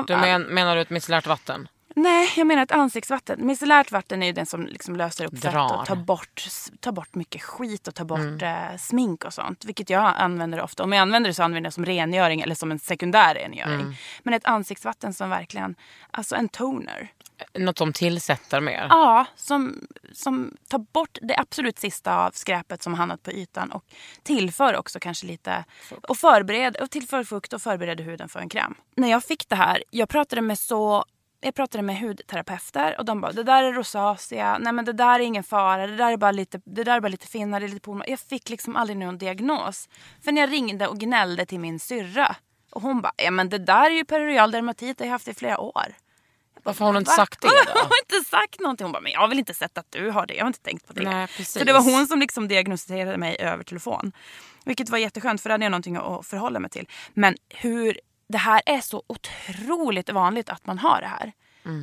Du men, menar du ett micellärt vatten? Nej, jag menar ett ansiktsvatten. Micellärt vatten är ju den som liksom löser upp fett Drar. och tar bort, tar bort mycket skit och tar bort eh, smink och sånt. Vilket jag använder ofta. Om jag använder det så använder jag det som rengöring eller som en sekundär rengöring. Men ett ansiktsvatten som verkligen, alltså en toner. Något som tillsätter mer? Ja, som, som tar bort det absolut sista av skräpet som hamnat på ytan och tillför också kanske lite och, förbered, och tillför fukt och förbereder huden för en kräm. När jag fick det här, jag pratade med så jag pratade med hudterapeuter och de bara det där är rosacea, nej men det där är ingen fara, det där är bara lite, det där är bara lite finnar, det är lite polma. Jag fick liksom aldrig någon diagnos. För när jag ringde och gnällde till min syrra och hon bara, ja men det där är ju perineal dermatit, det har jag haft i flera år. Varför har hon inte sagt det Hon då? har inte sagt någonting. Hon bara, men jag har väl inte sett att du har det. Jag har inte tänkt på det. Nej, precis. så det var hon som liksom diagnostiserade mig över telefon. Vilket var jätteskönt för då hade jag någonting att förhålla mig till. Men hur det här är så otroligt vanligt att man har det här.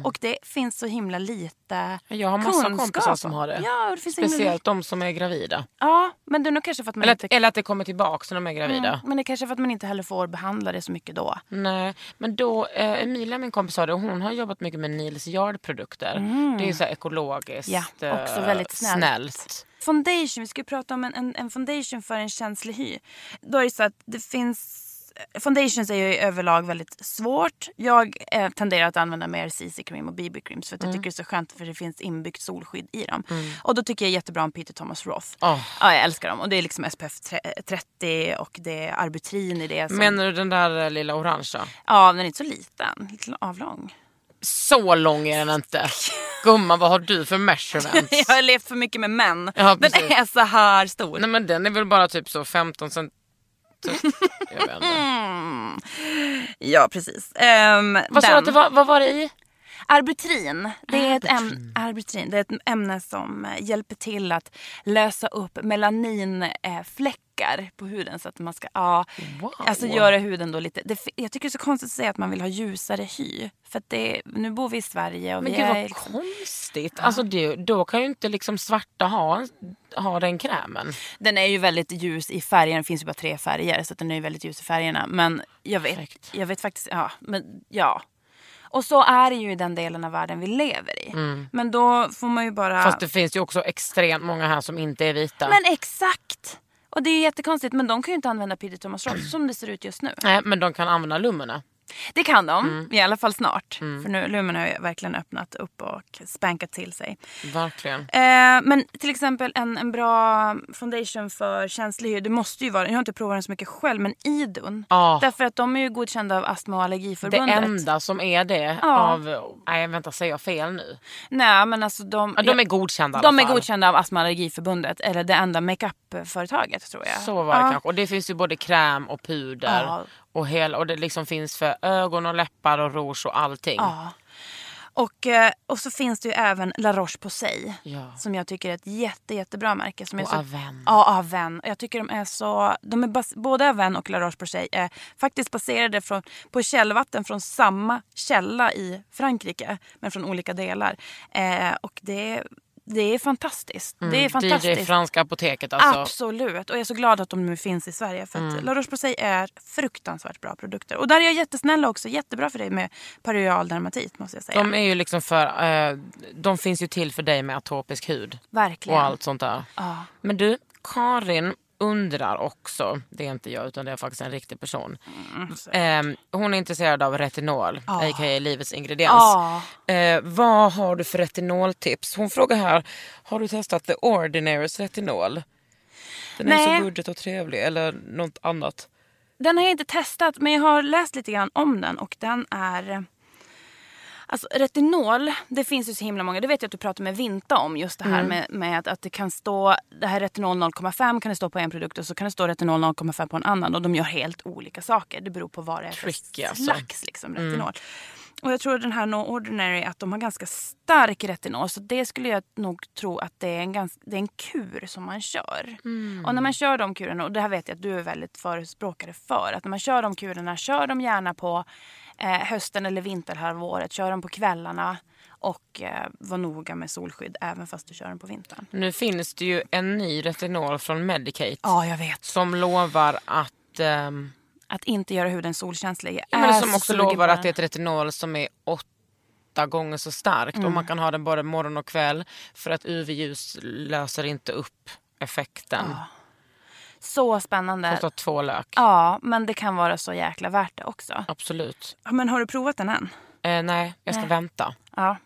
Och det finns så himla lite Jag har massa kunskap kompisar som om. har det. Ja, det så himla Speciellt de som är gravida. Ja, men det är nog kanske för att man Eller inte... att, eller att det kommer tillbaka när de är gravida. Mm, men det är kanske för att man inte heller får behandla det så mycket då. Nej, men då, eh, Emilia min kompis sa det, och hon har jobbat mycket med Nils Yard-produkter. Det är så ekologiskt Ja, eh, också väldigt snällt. snällt. Foundation, vi ska ju prata om en, en, en foundation för en känslig hy. Då är det så att det finns Foundations är ju överlag väldigt svårt. Jag eh, tenderar att använda mer CC-cream och BB-creams för att jag tycker det är så skönt för det finns inbyggt solskydd i dem. Och då tycker jag jättebra om Peter Thomas Roth. Åh. Ja, jag älskar dem. Och det är liksom SPF 30 och det är arbutrin i det. Som, Menar du den där eh, lilla orangea? Ja, den är inte så liten. Lite avlång. Så lång är den inte. Gumman, vad har du för measurements? jag har levt för mycket med män. Ja, den är så här stor. Nej men den är väl bara typ så 15 cent... Jag vet inte. Ja, precis. Um, Vad sa du att det var, vad var det i? Arbutrin, det är, ett äm- arbutrin. det är ett ämne som eh, hjälper till att lösa upp melaninfläckar på huden. Så att man ska ja, Wow. alltså göra huden då lite... Det, jag tycker det är så konstigt att säga att man vill ha ljusare hy. För det, nu bor vi i Sverige och Men vi gud är... vad liksom- konstigt. Alltså det, då kan ju inte liksom svarta ha, ha den krämen. Den är ju väldigt ljus i färgen. Det finns ju bara tre färger så att den är ju väldigt ljus i färgerna. Men jag vet, Perfekt. jag vet faktiskt... Ja, men ja. Och så är det ju i den delen av världen vi lever i. Men då får man ju bara... Fast det finns ju också extremt många här som inte är vita. Men exakt! Och det är ju jättekonstigt. Men de kan ju inte använda Peter Thomas Roth som det ser ut just nu. Nej, men de kan använda Lumene. Det kan de, Mm. i alla fall snart. För nu Lumen har ju verkligen öppnat upp och spankat till sig. Verkligen. Eh, men till exempel en, en bra foundation för känslig hy. Det måste ju vara, jag har inte provat den så mycket själv, men Idun. Ja. Därför att de är ju godkända av Astma och Det Allergiförbundet. enda som är det Ja. av... Nej vänta, säger jag fel nu? Nej men alltså de, Ja, de är godkända de är godkända av Astma och Allergiförbundet. Eller det enda makeupföretaget tror jag. Så var det kanske. Och det finns ju både kräm och puder. Och, hel, och det liksom finns för ögon och läppar och rouge och allting. Ja. Och, eh, och så finns det ju även La Roche-Posay. Ja. Som jag tycker är ett jätte, jättebra märke. Som är Och så, Aven. Ja, Aven. Jag tycker de är så... De är bas, både Aven och La Roche-Posay är faktiskt baserade från, på källvatten från samma källa i Frankrike. Men från olika delar. Eh, och det, det är fantastiskt. det är DJ fantastiskt. Franska apoteket alltså. Absolut. Och jag är så glad att de nu finns i Sverige. För Mm. att La Roche-Posay är fruktansvärt bra produkter. Och där är jag jättesnäll också. Jättebra för dig med perioral dermatit måste jag säga. De är ju liksom för... Eh, de finns ju till för dig med atopisk hud. Verkligen. Och allt sånt där. Ja. Men du, Karin undrar också, det är inte jag utan det är faktiskt en riktig person. Eh, hon är intresserad av retinol, a.k.a. livets ingrediens. Ja. Eh, vad har du för retinoltips? Hon frågar här, har du testat The Ordinaries retinol? Den är Nej. så budget och trevlig, eller något annat. Den har jag inte testat men jag har läst lite grann om den och den är... Alltså retinol, det finns ju så himla många. Det vet jag att du pratade med Vinta om. Just det här med, med att, att det kan stå, det här retinol 0,5 kan det stå på en produkt och så kan det stå retinol 0,5 på en annan. Och de gör helt olika saker. Det beror på vad det är för Tricky, alltså. slags liksom, retinol. Och jag tror den här No Ordinary att de har ganska stark retinol. Så det skulle jag nog tro att det är en, ganska, det är en kur som man kör. Och när man kör de kurerna, och det här vet jag att du är väldigt förespråkare för. Att när man kör de kurerna, kör dem gärna på eh, hösten eller vinterhalvåret. Kör dem på kvällarna. Och eh, var noga med solskydd även fast du kör den på vintern. Nu finns det ju en ny retinol från Medicate Ja, jag vet. som lovar att ehm, Att inte göra huden solkänslig. Ja, men som så också lovar att det är den. ett retinol som är åtta gånger så starkt Mm. och man kan ha den både morgon och kväll för att UV-ljus löser inte upp effekten. Så spännande. Kostar två lök. Ja, men det kan vara så jäkla värt det också. Absolut. Ja, Men har du provat den än? Eh, nej, jag ska Nej. vänta. Ja.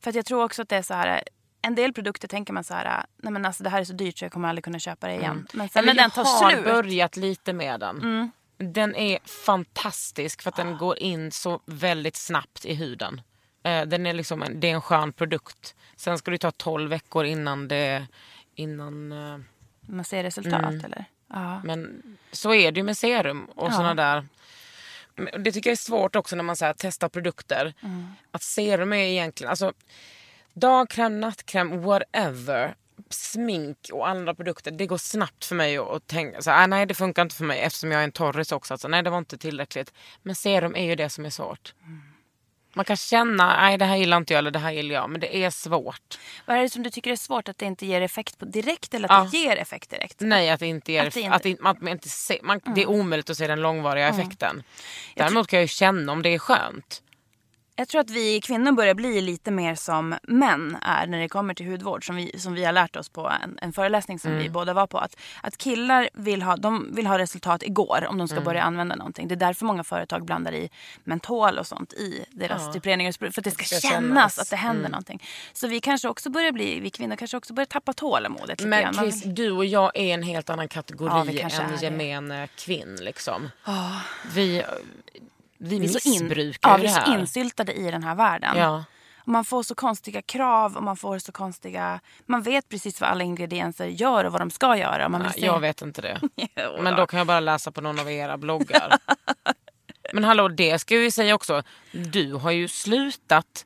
För att jag tror också att det är så här. En del produkter tänker man så här. Nej men alltså det här är så dyrt så jag kommer aldrig kunna köpa det igen. Men sen när jag den tar har slut. börjat lite med den. Mm. Den är fantastisk för att den går in så väldigt snabbt i huden. Eh, den är liksom en, det är en skön produkt. Sen ska det ta 12 veckor innan det... Innan, eh, Man ser resultat Mm. eller? Ja. Men så är det ju med serum och Ja. såna där. Det tycker jag är svårt också när man så här, testar produkter. Mm. Att serum är egentligen, alltså dagkräm, nattkräm, whatever. Smink och andra produkter, det går snabbt för mig att- tänka så här, "Ah, nej det funkar inte för mig eftersom jag är en torris också. Alltså, nej det var inte tillräckligt. Men serum är ju det som är svårt. Man kan känna, nej det här gillar inte jag eller det här gillar jag. Men det är svårt. Vad är det som du tycker är svårt? Att det inte ger effekt på direkt eller att det ger effekt direkt? Nej, att det inte ger, Att det att inte- det, att man inte se, man, det är omöjligt att se den långvariga effekten. Däremot kan jag ju känna om det är skönt. Jag tror att vi kvinnor börjar bli lite mer som män är när det kommer till hudvård. Som vi, som vi har lärt oss på en, en föreläsning som vi båda var på. Att, att killar vill ha, de vill ha resultat igår om de ska börja använda någonting. Det är därför många företag blandar i mentol och sånt i deras typ rengöringsprodukt. För att det ska, ska kännas, kännas. att det händer någonting. Så vi kanske också börjar bli, vi kvinnor kanske också börjar tappa tålamodet lite Men Chris, vill- du och jag är en helt annan kategori Ja, än gemene kvinn. Liksom. Vi, vi vi är så in- missbrukar ja, ju vi det är så här. insyltade i den här världen. Ja. Och man får så konstiga krav och man får så konstiga... Man vet precis vad alla ingredienser gör och vad de ska göra. Man Nej, se- jag vet inte det. Men då. då kan jag bara läsa på någon av era bloggar. Men hallå, det ska vi säga också. Du har ju slutat,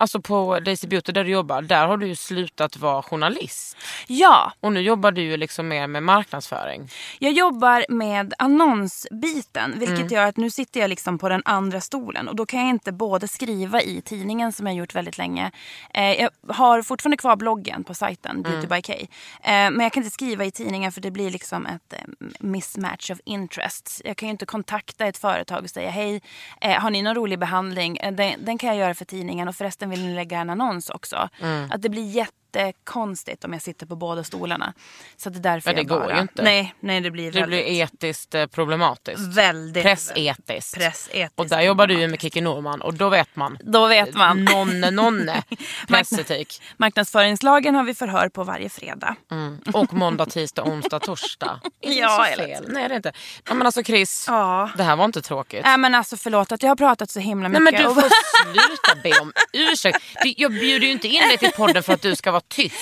alltså på Daisy Beauty där du jobbar, där har du ju slutat vara journalist. Ja, Och nu jobbar du ju liksom mer med marknadsföring. jag jobbar med annonsbiten. Vilket Mm. gör att nu sitter jag liksom på den andra stolen. Och då kan jag inte både skriva i tidningen som jag gjort väldigt länge. Eh, jag har fortfarande kvar bloggen på sajten Beauty Mm. by K. Eh, men jag kan inte skriva i tidningen för det blir liksom ett eh, mismatch of interests. Jag kan ju inte kontakta ett företag och säga hej, eh, har ni någon rolig behandling? Eh, den, den kan jag göra för tidningen och förresten vill ni lägga en annons också. Mm. Att det blir jättekonstigt om jag sitter på båda stolarna. Så det är därför Ja, det jag går bara... ju inte. Nej, nej det blir Det väldigt... blir etiskt eh, problematiskt. Väldigt. Pressetiskt. Pressetiskt. Och där jobbar du ju med Kikki Norman och då vet man. Då vet man. Nonne, nonne. Pressetik. Marknadsföringslagen har vi förhör på varje fredag. Mm. Och måndag, tisdag, onsdag, torsdag. Är Ja, så fel? Nej det är inte. Ja, men alltså Chris, Ja. det här var inte tråkigt. Nej men alltså förlåt att jag har pratat så himla Nej mycket. men du får sluta be om ursäkt. Jag bjuder ju inte in dig till podden för att du ska vara tyst.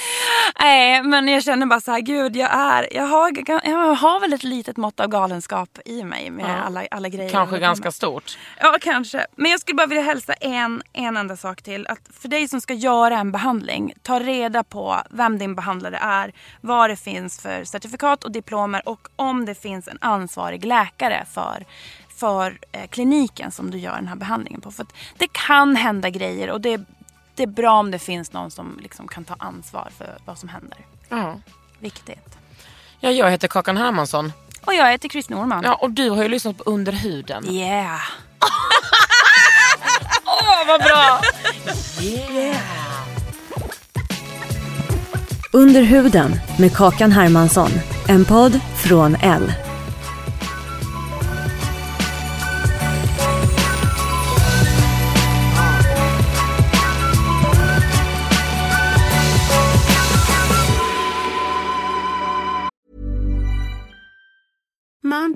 Nej men jag känner bara så här, gud jag är, jag har, jag har väl ett litet mått av galenskap i mig med Ja. alla, alla grejer. Kanske ganska stort. Ja kanske. Men jag skulle bara vilja hälsa en, en enda sak till. Att för dig som ska göra en behandling, ta reda på vem din behandlare är, vad det finns för certifikat och diplomer och om det finns en ansvarig läkare för för eh, kliniken som du gör den här behandlingen på. För det kan hända grejer och det, det är bra om det finns någon som liksom kan ta ansvar för vad som händer. Ja. Viktigt. Ja, jag heter Kakan Hermansson. Och jag heter Chris Norman. Ja, och du har ju lyssnat på Under huden. Yeah. Åh, vad bra! Under huden med Kakan Hermansson. En podd från L.